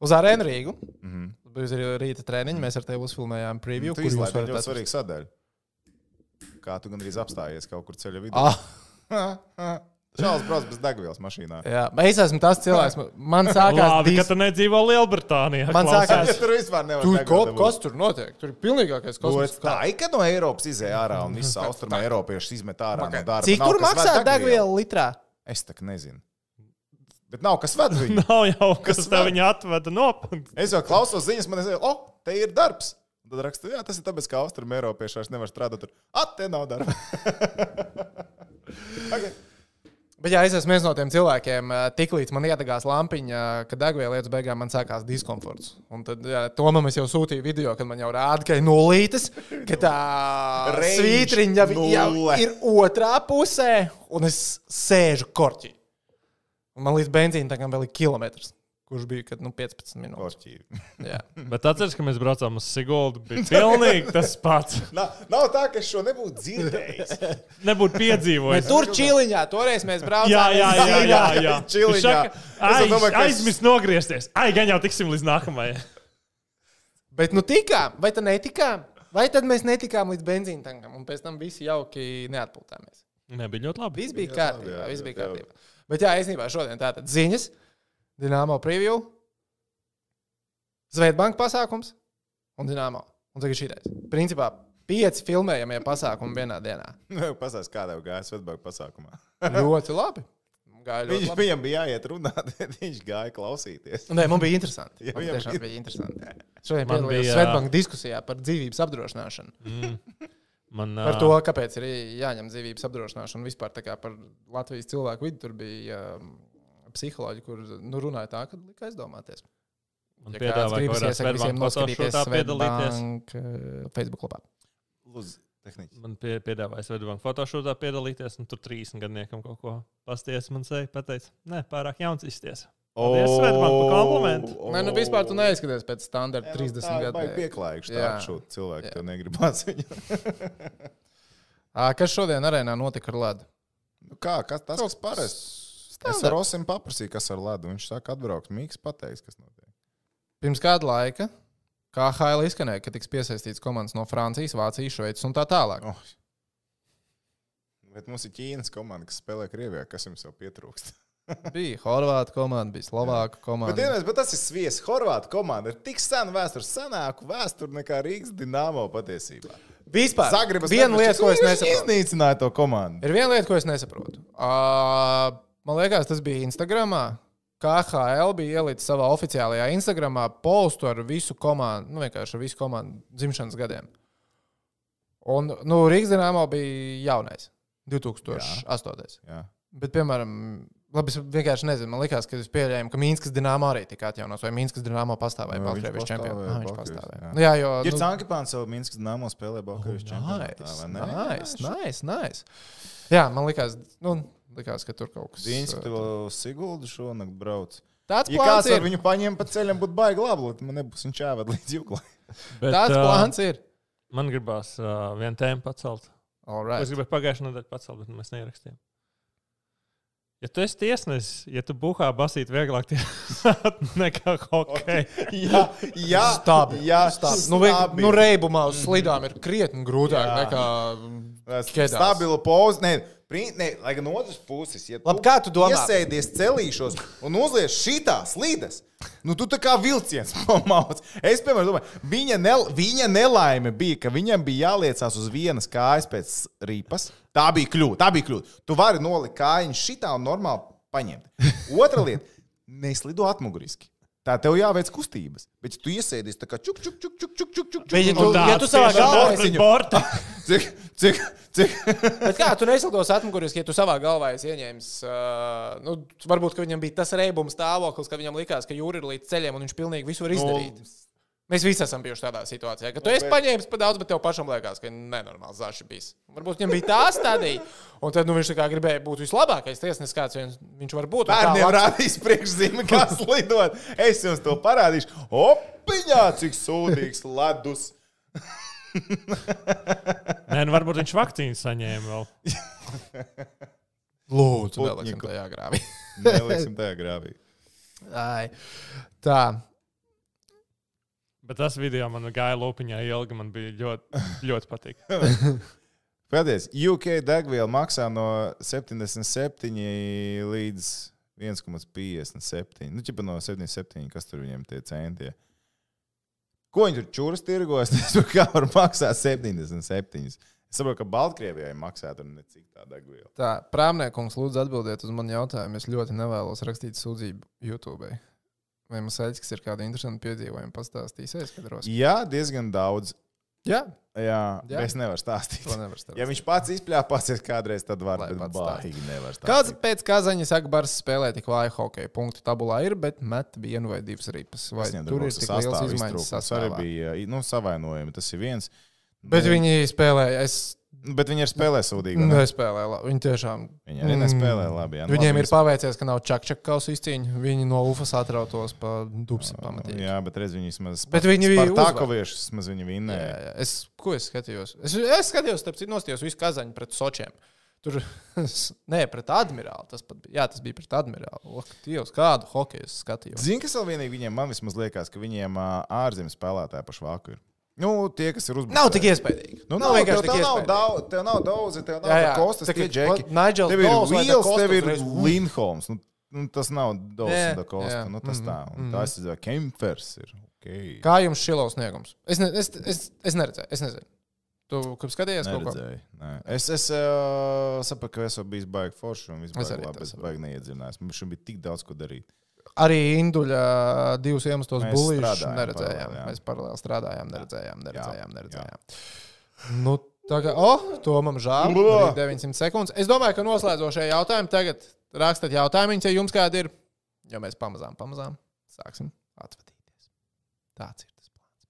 Uz arēnu Rīgu. Mhm. Bija arī rīta treniņš. Mēs ar tevi uzfilmējām preview. Tu kur jūs varat ļoti atrast. svarīgu sadaļu. Kā tu gandrīz apstājies kaut kur ceļa vidū? Ah, [laughs] Čāls brauc bez degvielas mašīnā. jā, es esmu tas cilvēks. Man [laughs] sākās Labi, ka dis... tu nedzīvo Lielbritānijā. Man klausās. sākās- Ja tur vispār nevar Tur degvielu kaut kas tur notiek. Tur ir pilnīgākais To kosmos. es Tā ir, ka no Eiropas izēja ārā un visas austrumē [laughs] Eiropiešas izmet ārā no darba. Cik tur maksā degviela litrā? Es tā nezinu. Bet nav kas ved viņu. [laughs] Nav jau kas Kas vēl? viņa atveda nopūst. Es jau klausos ziņas, man ir, oh, te ir darbs. Un Tad rakstu, jā, tas ir tāpēc, ka austrumē Eiropieši vairs nevar strādāt tur. At, te nav darba. [laughs] okay. Bet jā, es esmu viens no tiem cilvēkiem, tiklīdz man iedegās lampiņa, kad degviela lietas beigās man sākās diskomforts. Un tad, jā, to man es jau sūtīju video, kad man jau rāda, ka ir nulītes, ka tā Range svītriņa jau, jau ir otrā pusē, un es sēžu korķī. Un man līdz benzīna tagad vēl ir kilometrs, kurš bija kad, nu, 15 minūtes. [laughs] Jā. Bet atceries, ka mēs braucām uz Siguldu. Bija pilnīgi [laughs] tas pats. Nav, nav tā, ka es šo nebūtu dzirdējis. [laughs] Nebūtu piedzīvojis. Tur čiliņā, toreiz mēs braucām. Jā, jā, jā, jā, jā. Čiliņā. Aiz, aizmirst nogriezties. Ai, gan jau tiksim līdz nākamajai. Bet nu tikām, vai tad netikām? Vai tad mēs netikām līdz benzīna tankam, un pēc tam visi jauki neatpūtāmies? Nebija ļoti labi. Viss bija Jā, kārtībā. jā, Viss bija jā. kārtībā. Bet jā, īstenībā šodien tātad ziņas, Dienāmo preview, Zviedbanka pasākums un Dienāmo. Un tagad šitais. Principā pieci filmējamie pasākumi vienā dienā. [laughs] Pastāst, kādā gāja Svetbēga pasākumā. [laughs] Ļoti labi. Gāja ļoti Viņš, labi. viņam bija jāiet runāt, [laughs] viņš gāja klausīties. Nē, man bija interesanti. Jā, Man viņam tiešām bija- bija interesanti. Šodien Man piedalījos bija- Svetbanka diskusijā par dzīvības apdrošināšanu. Mm. Man, Par to, kāpēc ir jāņem dzīvības apdrošināšana un vispār tā kā par Latvijas cilvēku vidi tur bija um, psiholoģi, kur nu, runāja tā, ka lika aizdomāties. Man Ja piedāvāja iesaka visiem Svetbank noskatīties piedalīties. Svetbank, uh, Facebook lapā. Lūdzu, Tehniķis. Man pie, piedāvāja Svetbanka fotošūtā piedalīties, un tur 30 gadniekam kaut ko pasties. Man seja pateica, nē, pārāk jauns izsties. Paldies, Svetbank, par komplimentu. Nē, nu vispār tu neizskaties pēc standarta Jā, nu, 30 tā ir gadu. baigi pieklājīgi Jā. šādi šūti cilvēki. Jā. Tev negribas viņu. Ā, [laughs] Kas šodien arēnā notika ar ledu? Nu kā, kas tas kas parasts? Es ar Osim paprasīju, kas ar ledu. Viņš saka, atbrauks. Mīgs pateiks, kas notiek. Pirms kāda laika KHL izskanēja, ka tiks piesaistīts komandas no Francijas, Vācijas, Šveices un tā tālāk. Oh. Bet mums ir Ķīnas komanda, kas spēlē Krievijā. Kas jums jau pietrūkst? [laughs] Bija Horvātu komanda, bija Slovāku Bet, komanda. vienreiz, bet tas ir sviests. Horvātu komanda ir tik sena vēsture, senāku vēsturi nekā Rīgas dīnāmo patiesībā. Vispār Zagrebas viena lieta, ko es nesaprotu. Iznīcināja to komandu. Ir viena lieta, ko es nesaprotu. Uh, man liekas, tas bija Instagramā. KHL bija ielicis savā oficiālajā Instagramā postu ar visu komandu, nu vienkārši ar visu komandu dzimšanas gadiem. Un nu, Rīgas dīnāmā bija jaunais, 2008. Jā. Bet, piemēram, labi, es vienkārši nezinu, man liekas, ka es pieļēmu, ka Mīnskas dīnāmā arī tika atjaunots, vai Mīnskas dīnāmā pastāvēja Jā, viņš Baltkrievijas čempionā. Ah, Viņš Baltkrievijas, pastāvēja. jā. Nu, jā, jo, Ir nu, Cankipāns jau Minskas dīnāmo spēlē Baltkrievijas vai ne? nice, nice, nice. Jā, man liekas, nu, likās, ka tur kaut kas Viņš uh, to Siguldu šonakt brauc. Tāds Ja plāns ir. viņu paņem pa ceļam, būtu baigi labi, lai man nebūs viņš jāved līdz jūglai. [laughs] Bet, Tāds ā, plāns ir. Man gribās uh, vienu tēmu pacelt. All Right. Es gribēju pagājušajā nedēļā pacelt, bet mēs neierakstījām. Ja tu esi tiesnesis, ja tu buhā basīt vieglāk tiesāt [laughs] nekā hokeja. [laughs] Jā, jā, Stabi. jā, Stabi. Nu, vi- stabi. nu, reibumā uz slidām ir krietni grūtāk Jā. nekā. Stabila poza. Nē, lai gan no otras puses, ja Labi, kā tu domā? Iesēdies celīšos un uzlies šitā slīdes. Nu, tu tā kā vilciens [laughs] pamauc. Es, piemēram, domāju, viņa, ne, viņa nelaime bija, ka viņam bija jāliecās uz vienas kājas pēc rīpas. Tā bija kļūda. Tā bija kļūda. Tu vari nolikt kājiņu šitā un normāli paņemt. [laughs] Otra lieta - neslido atmuguriski. Tā tev jāveic kustības. Bet, ja tu iesēdies tā kā čuk, čuk, čuk, čuk, čuk, čuk, čuk, Bet, ja čuk, tu, ja tu savā galvā esi esi- borta. Cik, cik, cik, Bet kā tu neslidos atmuguriski, ja tu savā galvā esi ieņēmis? Uh, nu, varbūt ka viņam bija tas reibums stāvoklis, ka viņam likās, ka jūra ir līdz ceļiem un viņš pilnīgi visu var izdarīt. Nu, Mēs visi esam bijuši tādā situācijā, ka tu esi bet- paņēmis par daudz, bet tev pašam liekas, ka nenormāls zaši bijis. Varbūt viņam bija tā stadija, un tad nu, viņš gribēja būt vislabākais tiesnesis, kāds viņš var būt. Bērniem rādīs priekšzīme, kā slidot. [laughs] Es jums to parādīšu. Opiņā, cik sūdīgs ledus. Nē, nu varbūt viņš vakcīnu saņēma vēl. [laughs] Lūdzu, neliksim tajā grāvī. [laughs] Neliksim tajā grāvī. Ai. Tā. Bet tas video man gāja lopiņā ilgi. Man bija ļoti, ļoti patīk. [laughs] Pēdējais, UK degviela maksā no 77 līdz 1,57. Nu, ķipa no 77, kas tur viņiem tie centi. ir. Ko viņi tur čūras tirgojas? [laughs] Es tur kā var maksāt 77. Es saprotu, ka Baltkrievijai maksā tur necik tā degviela. Tā, prāmniekums, lūdzu, atbildiet uz manu jautājumu. Es ļoti nevēlos rakstīt sūdzību YouTube. Vai mums aizsaks, kas ir kāda interesanta piedzīvojuma, pastāstīsies, kad ros? Jā, diezgan daudz. Jā, Jā, Jā. Es nevaru stāstīt. nevar stāstīt. Ja viņš pats izpļāpāsies kādreiz, tad var būt stāstīt. Kāds pēc Kazaņas Akbars spēlē tik vāju hokeju? Punktu tabulā ir, bet met vienu vai divas ripas. Vai tur ir tik liels izmaiņas. Tas arī bija nu, savainojumi. Tas ir viens. Bet Nu, viņi spēlēja, es Bet viņi ir spēlē sūdīgi. vai ne? nespēlēju labi. Viņi tiešām. Viņi arī nespēlē labi. Jā, Nu, Viņiem ir paveicies, ka nav čakčakas izcīņa. Viņi no UFAS atrautos pa dubsi pamatīgi. Jā, bet redz, viņi vismaz. Bet viņi bija Spartakoviešus, vismaz viņi Jā, vinnēja. jā. Es, ko es skatījos? Es, es skatījos, starp citu, nostājos visu kazaņu pret sočiem. Tur, [laughs] nē, pret admirāli. Tas pat bija. Jā, tas bija pret admirāli. Dievs, kādu hokeju es skatījos. Zini, kas vēl vienīgi viņiem, man vismaz liekas, ka viņiem ārzemju spēlētāji pa švāku ir. Nu, tie, kas ir uzbrukuši. Nav tik iespējīgi. Nu, nav nav, vienkārši tev nav daudz, tev nav daudz, tev nav kostas, Tā tie džeki. Nigels Tev ir Vils, tev ir. Lindholms. Nu, nu, tas nav Dols Jā, un Da Costa. jā. Nu, tas Mhm, tā. Un mhm. tas ir Kempers. Ir. Okay. Kā jums šilovs sniegums? Es, ne, es, es, es neredzēju, es nezinu. Tu kāpēc skatījies kaut ko? Nē. Es, es uh, saprotu, ka esmu bijis baigi foršs un arī labi. tā Es baigi neiedzinājos. Mums šim bija tik daudz ko darīt. Arī Induļa divus iemeslus strādājām neredzējām. paralēli, jā. Mēs paralēli strādājām, neredzējām, neredzējām. Jā, neredzējām. Nu, tagad, oh, to man žēl. Bro. Arī 900 sekundes. Es domāju, ka noslēdzošie jautājumi tagad rakstat jautājumus, ja jums kādi ir. Jo mēs pamazām, pamazām sāksim atvadīties. Tāds ir tas plāns.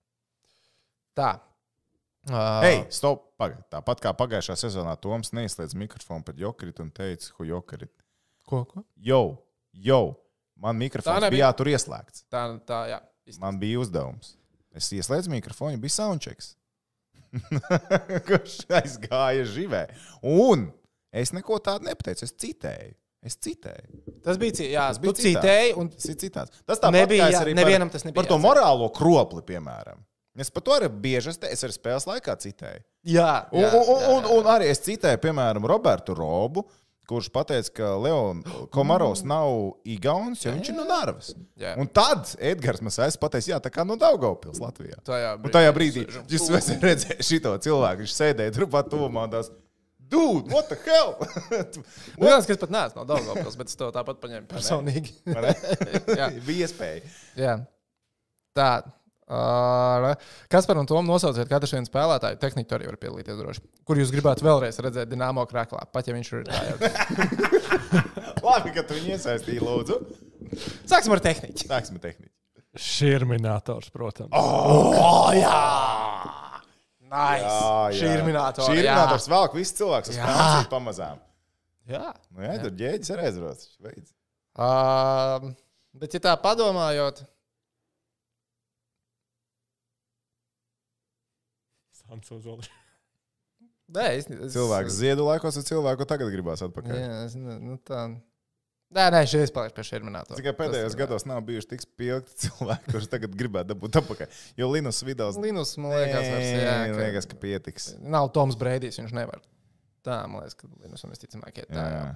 Tā. Uh, Hei, stop! Pagaid. Tāpat kā pagājušā sezonā Toms neizslēdz mikrofonu pret Jokerit un teica, ko Jokerit. Ko, ko? Jau, jau, man mikrofons nebija. bija jātur ieslēgts. Tā, tā, jā. Man bija uzdevums. Es ieslēdzu mikrofonu, bija soundchecks. [laughs] Kurš aizgāja živē. Un es neko tādu nepateicu. Es citēju. Es citēju. Tas bija, jā, Tas bija citēji, un Tas ir citāds. Tas tāpat Nebija, jā, arī nevienam par, tas nebija par to morālo kropli, piemēram. Es par to arī bieži es, te, es arī spēles laikā citēju. jā, jā, un, un, jā, un, un arī es citēju, piemēram, Robertu Robu, kurš teica, ka Leons Komarovs nav Igaunis, jo viņš ir no Narvas. Jā. Un tad Edgars Masais pateica, jā, tā kā no Daugavpils Latvijā. Tajā Un tajā brīdī jūs esat redzējuši šo cilvēku, viņš sēdēja turpat tuvumā. tās, Dude, what the hell? [laughs] Nu, jā, es pat neesmu no Daugavpils, bet es to tāpat paņēmu [laughs] personīgi. [laughs] Jā. Bija iespēja. jā. Tā. Uh, kas par un to nosauciet katru vienu spēlētāju? Tehniski arī var piedalīties droši. Kur jūs gribētu vēlreiz redzēt Dienāmo krāklā? Pat ja viņš ir tā jau. [laughs] Labi, ka tu viņu iesaistīji, lūdzu. Sāksim ar tehniku. Sāksim tehniski. Šurminātors, protams. Oh, jā! Nice. Jā, jā. Šī ir minēta. Šī ir minēta. Velk viss cilvēks uz Jā. Franciju pamazām. Jā. Nu, jā, tur ģēģis ir aizrots. Uh, bet, ja tā padomājot, Sansūzoli. nē, es, es, Cilvēks ziedu laikos, un cilvēku tagad gribās atpakaļ. Jā, es, ne- nu, tā. Nē, nē, šī ir palikusi pie šī minēta. Tikai pēdējos gados nav bijuši tik spilgti cilvēki, kurus tagad gribētu dabūt atpakaļ. Jo Linus Vidals Linus, man liekas, vairs, jā, Nē, ka- liekas, ka pietiks. Nav Toms Breidijs, viņš nevar. Tā, man liekas, ka Linusam visticamāk ir tā. Jā. Jā.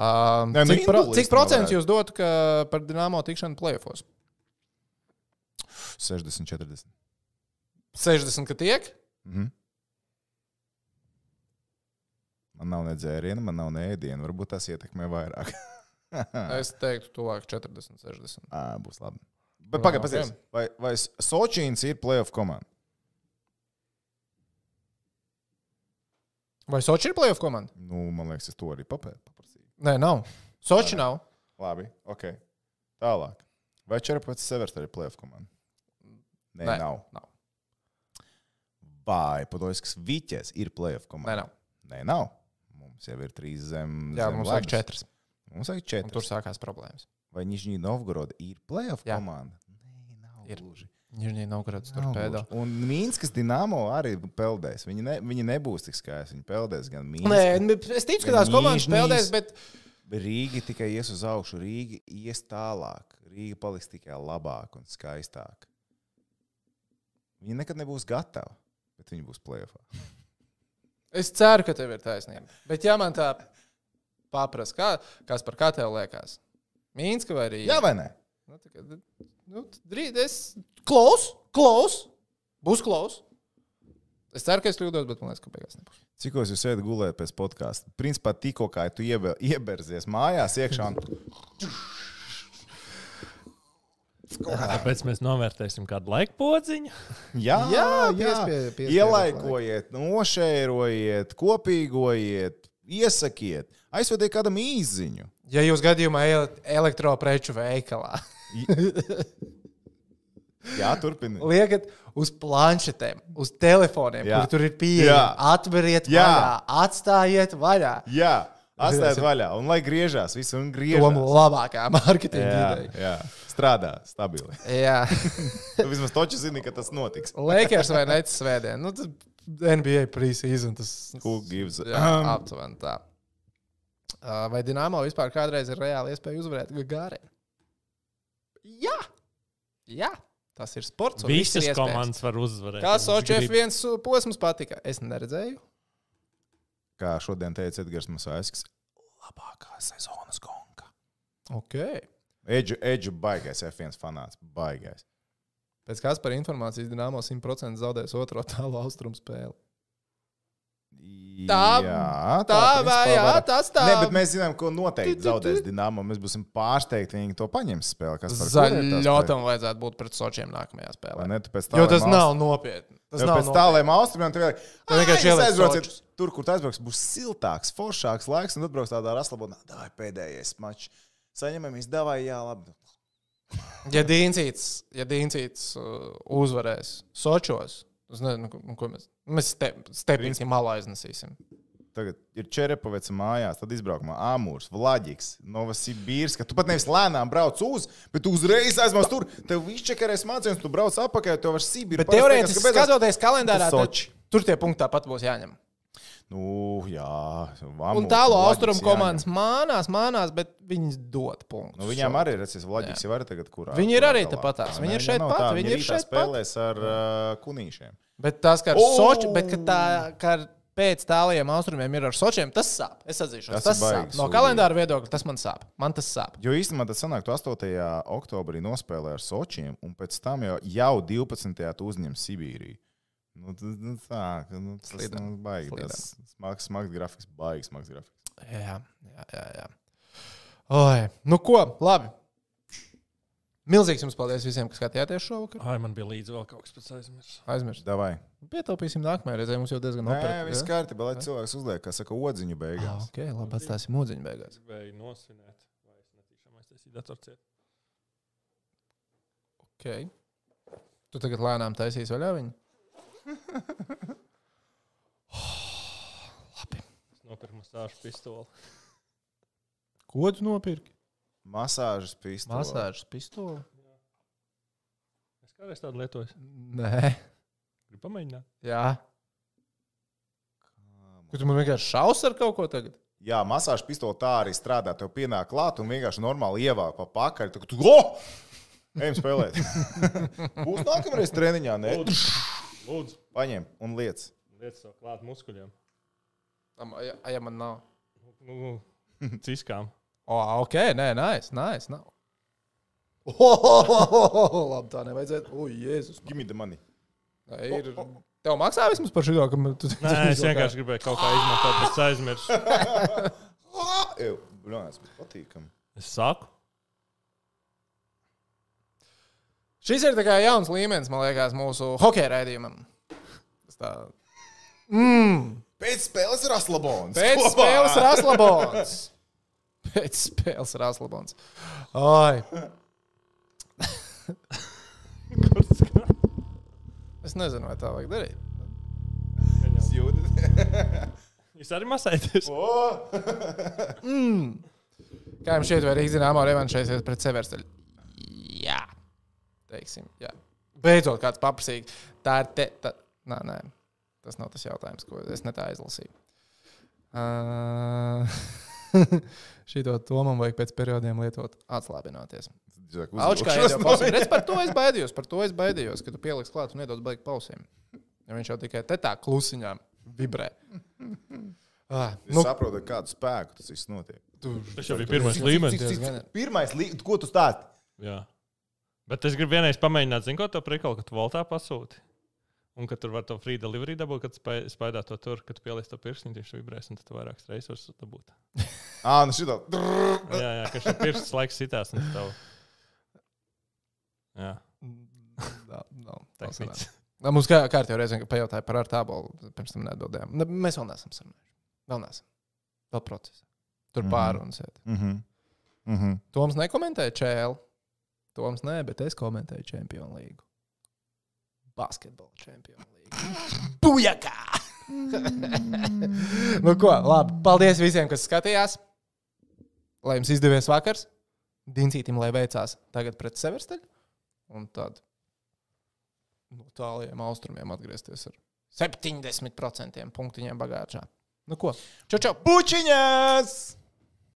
Um, Nē, nu, cik, pro, cik procents jūs dotu ka par Dienāmo tikšanu plēfos? 60, 40. 60, ka tiek? Mhm. Man nav ne dzēriena, man nav ne ēdiena. Varbūt tas ietekmē vairāk. [laughs] Es teiktu, tuvāk 40, 60. Ā, būs labi. Bet pagaidi, paskatās, vai, vai Sočīns ir playoff komanda? Vai Sochi ir plēsoņu komanda? Nu, man liekas, es to arī papē- paprasīju. Nē, nav. Sochi nav. Labi, ok. Tālāk. Vai 14 Severs ir playoff komanda? Nē, Nē, nav. nav. Vai Podolskis Viķes ir playoff Nē, komanda? nav. Nē, nav. Mums jau ir trīs zem. Jā, zem mums vajag četras. Mums vajag Un četri. tur sākās problēmas. Vai Nižņī Novgoroda ir playoff Jā. komanda? Nē, nav. Ir. gluži. Nižņī Novgorods tur Nav pēdā. gluži. Un Mīnskas Dienāmo arī peldēs. Viņi, ne, viņi nebūs tik skaisti. Viņi peldēs gan Nē, Mīnskas. nu, es ticu, ka tās komandas spēlēs, bet Rīga tikai ies uz augšu, Rīga ies tālāk. Rīga paliks tikai labāka un skaistāka. Viņa nekad nebūs gatava, bet viņa būs plēsoņā. [laughs] es ceru, ka tev ir taisnība. Bet, ja man tā paprasta, kā, kas par kā tev liekas? Mīnska vai Rīga? Jā, vai ne? Nu, tā nu, drīz es klaus, klaus, būs klaus. Es ceru, ka es kļūdos, bet man liekas, ka beigās nebūs. Cik jūs esat gulējis pēc podkāsta? Principā tikko kā tu iebe- ieberzies mājās iekšā. Un... Tāpēc mēs novērtēsim kādu laiku podziņu. [laughs] Jā, jā, Jā, piespie- piespiedat ielaikojiet, nošērojiet, kopīgojiet, iesakiet, aizvediet kādam īziņu. Ja jūs gadījumā ejat elektropreču veikalā, Jā, turpiniet. liekat uz planšetēm, uz telefoniem, Jā. kur tur ir pieeja, Jā. atveriet Jā. vaļā, atstājiet vaļā. Jā, atstājiet vaļā un lai griežās, viss un griežās. labākā mārketinga ideja. jā, strādā stabili. Jā, [laughs] Tu vismaz toči zini, ka tas notiks. Lakers vai Nets svētdien. Nu, NBA preseason. Tas Who gives Jā, Um. aptuveni tā. Uh, Vai Dienāmo vispār kādreiz ir reāli iespēja uzvarēt Gagāri? Jā! Jā! Tas ir sports. un viss ir Visas komandas var uzvarēt. Kā Sochi gribu- F1 posms patika? Es neredzēju. Kā šodien teica Edgars Masaiskis, labākā sezonas gonka. Ok. Edžu, edžu baigais F1 fanāts. Baigais. Pēc kādas par informācijas Dienāmo 100% zaudēs otro tālu austrumu spēli. Tā- jā, Tā vai principā jā, tas tā. Nē, bet mēs zinām, ko noteikti zaudēs Dienāmo. Mēs būsim pārsteigti, ja viņi to paņems spēlē. Kas par tā? Zaļotam vajadzētu būt pret Sočiem nākamajā Vai spēlē. ne? Tā, Jo tas nav nopietni. Tas Jo nav pēc tāliem austrumiem Tu vienkārši "Ai, jūs ieliec aizbrauciet sočus." tur, kur tu aizbrauks, būs siltāks, foršāks laiks, un tad brauks tādā raslabonā. Davai pēdējais mačs. Saņemamies, davai, jā, labi. Ja Dīncīts, ja Dīncīts uh, uzvarēs Sočos, Es nezinu, ko, mēs. Mēs ste, stepīsim malā aiznesīsim. Tagad ir Čerepovets mājās, tad izbraukumā Amūrs, Vladiks, Novosibīrs. Tu pat nevis lēnām brauc uz, bet uzreiz aizmās tur. Tev izčekarēs mācījums, tu brauc apakaļ, tev var Sibīru. Bet teorētiski skatoties kalendārā, tad tur tie punkti tāpat būs jāņem. Nu, jā, Un Amūrs, tālo Vladiks austrumu komandas mānās, mānās, bet viņas dod punktus. Nu, viņām arī ir, Vladiks jau ir tagad, kurā. Viņi ir arī galā. tepatās. Tā, Viņi ir šeit nav pat, tā, viņi ir šeit spēlēs ar uh, kunīšiem. Bet tas, ka ar O! Soči, bet ka tā, ka ar pēc tālajiem austrumiem ir ar Sočiem, tas sāp. Es atzīšu, Tas tas, tas sāp. No kalendāra viedokļa tas man sāp. Man tas sāp. Jo īstenībā tas sanāk, tu 8. oktobrī nospēlē ar Sočiem, un pēc tam jau, jau 12. tu uzņem Sibīriju. Nu, tas, nu, tā, ka, nu, tas Slideni. nu, baigi. Slideni. Tas smags, smags grafiks, baigs, smags grafiks. Jā, jā, jā. jā. Oi, nu ko, labi. Milzīgs jums paldies visiem, kas skatījāties šovakar. Ai, man bija līdzi vēl kaut kas pats aizmirsts. Aizmirst. Davai. Pietaupīsim nākamajā reizē. Mums jau diezgan Nē, viss operatīvi. kārtībā, lai cilvēks uzliek, kā saka, odziņu Ah, beigās. ok, labi, atstāsim mūziņu beigās. Gribēju nosvinēt, vai es netīšām aiztaisīju datorciet. Ok. Tu tagad lēnām taisīsi vaļā viņu? Labi. Es nopirku masāžu pistoli. Ko tu nopirki? Masāžas pistole. Masāžas pistoli? Es kādreiz tādu lietoju. Nē, Gribu pamēģināt. jā. Kur tu man vienkārši šaus ar kaut ko tagad? Jā, masāžas pistole tā arī strādā. Tev pienāk klāt un vienkārši normāli ievāk pa pakaļ. Tu, tu, oh! Ejam spēlēt. [laughs] Būs nākamreiz treniņā, ne? Lūdzu, Paņem un liec. liec to klāt muskuļiem. Am- Ja, ja man nav. Nu, [laughs] ciskām. O, ok, nē, nice, nice. Nav. Oh, labi, tā nevajadzētu. O, Jēzus. Give me the money. Nē, Ir... Tev maksā vismaz par šo, ka tu Nē, es vienkārši gribēju kaut kā izmantot, bet es aizmirsu. [laughs] Ew, Brālis, bet patīkam. Es saku, Šis ir kā jauns līmenis, man liekas, mūsu hokeja raidījumam. Tas tā. Mm. Pēc spēles ir Aslabons. Pēc spēles ir Aslabons. [laughs] Pēc spēles ir Aslabons. Oi. [laughs] Es nezinu, vai tā vajag darīt. [laughs] jūs arī masēties. Kā jums šķiet, vai Rīgas zināmā revanšēsies pret Seversteļu? Teiksim, jā. Beidzot, kāds paprasīja. Tā ir te. Tā... Nē, nē, tas nav tas jautājums, ko es ne tā izlasīju. Uh... [laughs] Šito to man vajag pēc periodiem lietot, atslābināties. Aučkā jau [laughs] pausīja. Redz, par to es baidījos, par to es baidījos, ka tu pieliks klāt un iedod baigi pausiem. Ja viņš jau tikai te tā klusiņā vibrē. Ah, Es nu, saprotu, ar kādu spēku tas viss notiek. Tas jau bija pirmais līmenis. Pirmais, līmenis, ko tu stāsti? Jā. Bet es gribu vienreiz pamēģināt, zinu, ko to prikolu, ka tu voltā pasūti. Un ka tur var to free delivery dabūt, kad spēj- spēdā to tur, kad tu pieliec to pirkstu, viņš vibrēs, un tad vairākas reizes vari dabūt. [laughs] Ā, nu šito. [laughs] Jā, jā, ka šis pirksts laiks sitās, un tev. Jā, nav ir sanāca. Nā, Mums kā kārtībā reizē pajautāja par ar tābolu, pirms tam neatbildējām. Ne, mēs vēl neesam sarunājuši. Vēl neesam. Vēl procesā. Tur Mhm. pārunas iet. Mhm. Mhm. Toms nekomentēja ČL. Toms nē, bet es komentēju Čempionu līgu. Basketbola čempionu līgu. Bujakā! nu ko, labi. Paldies visiem, kas skatījās. Lai jums izdevies vakars. Dincītim, lai veicās tagad pret Seversteļu. Un tad no tāliem austrumiem atgriezties ar 70% punktiņiem bagātšā. Nu ko? Čau, čau! Pučiņas!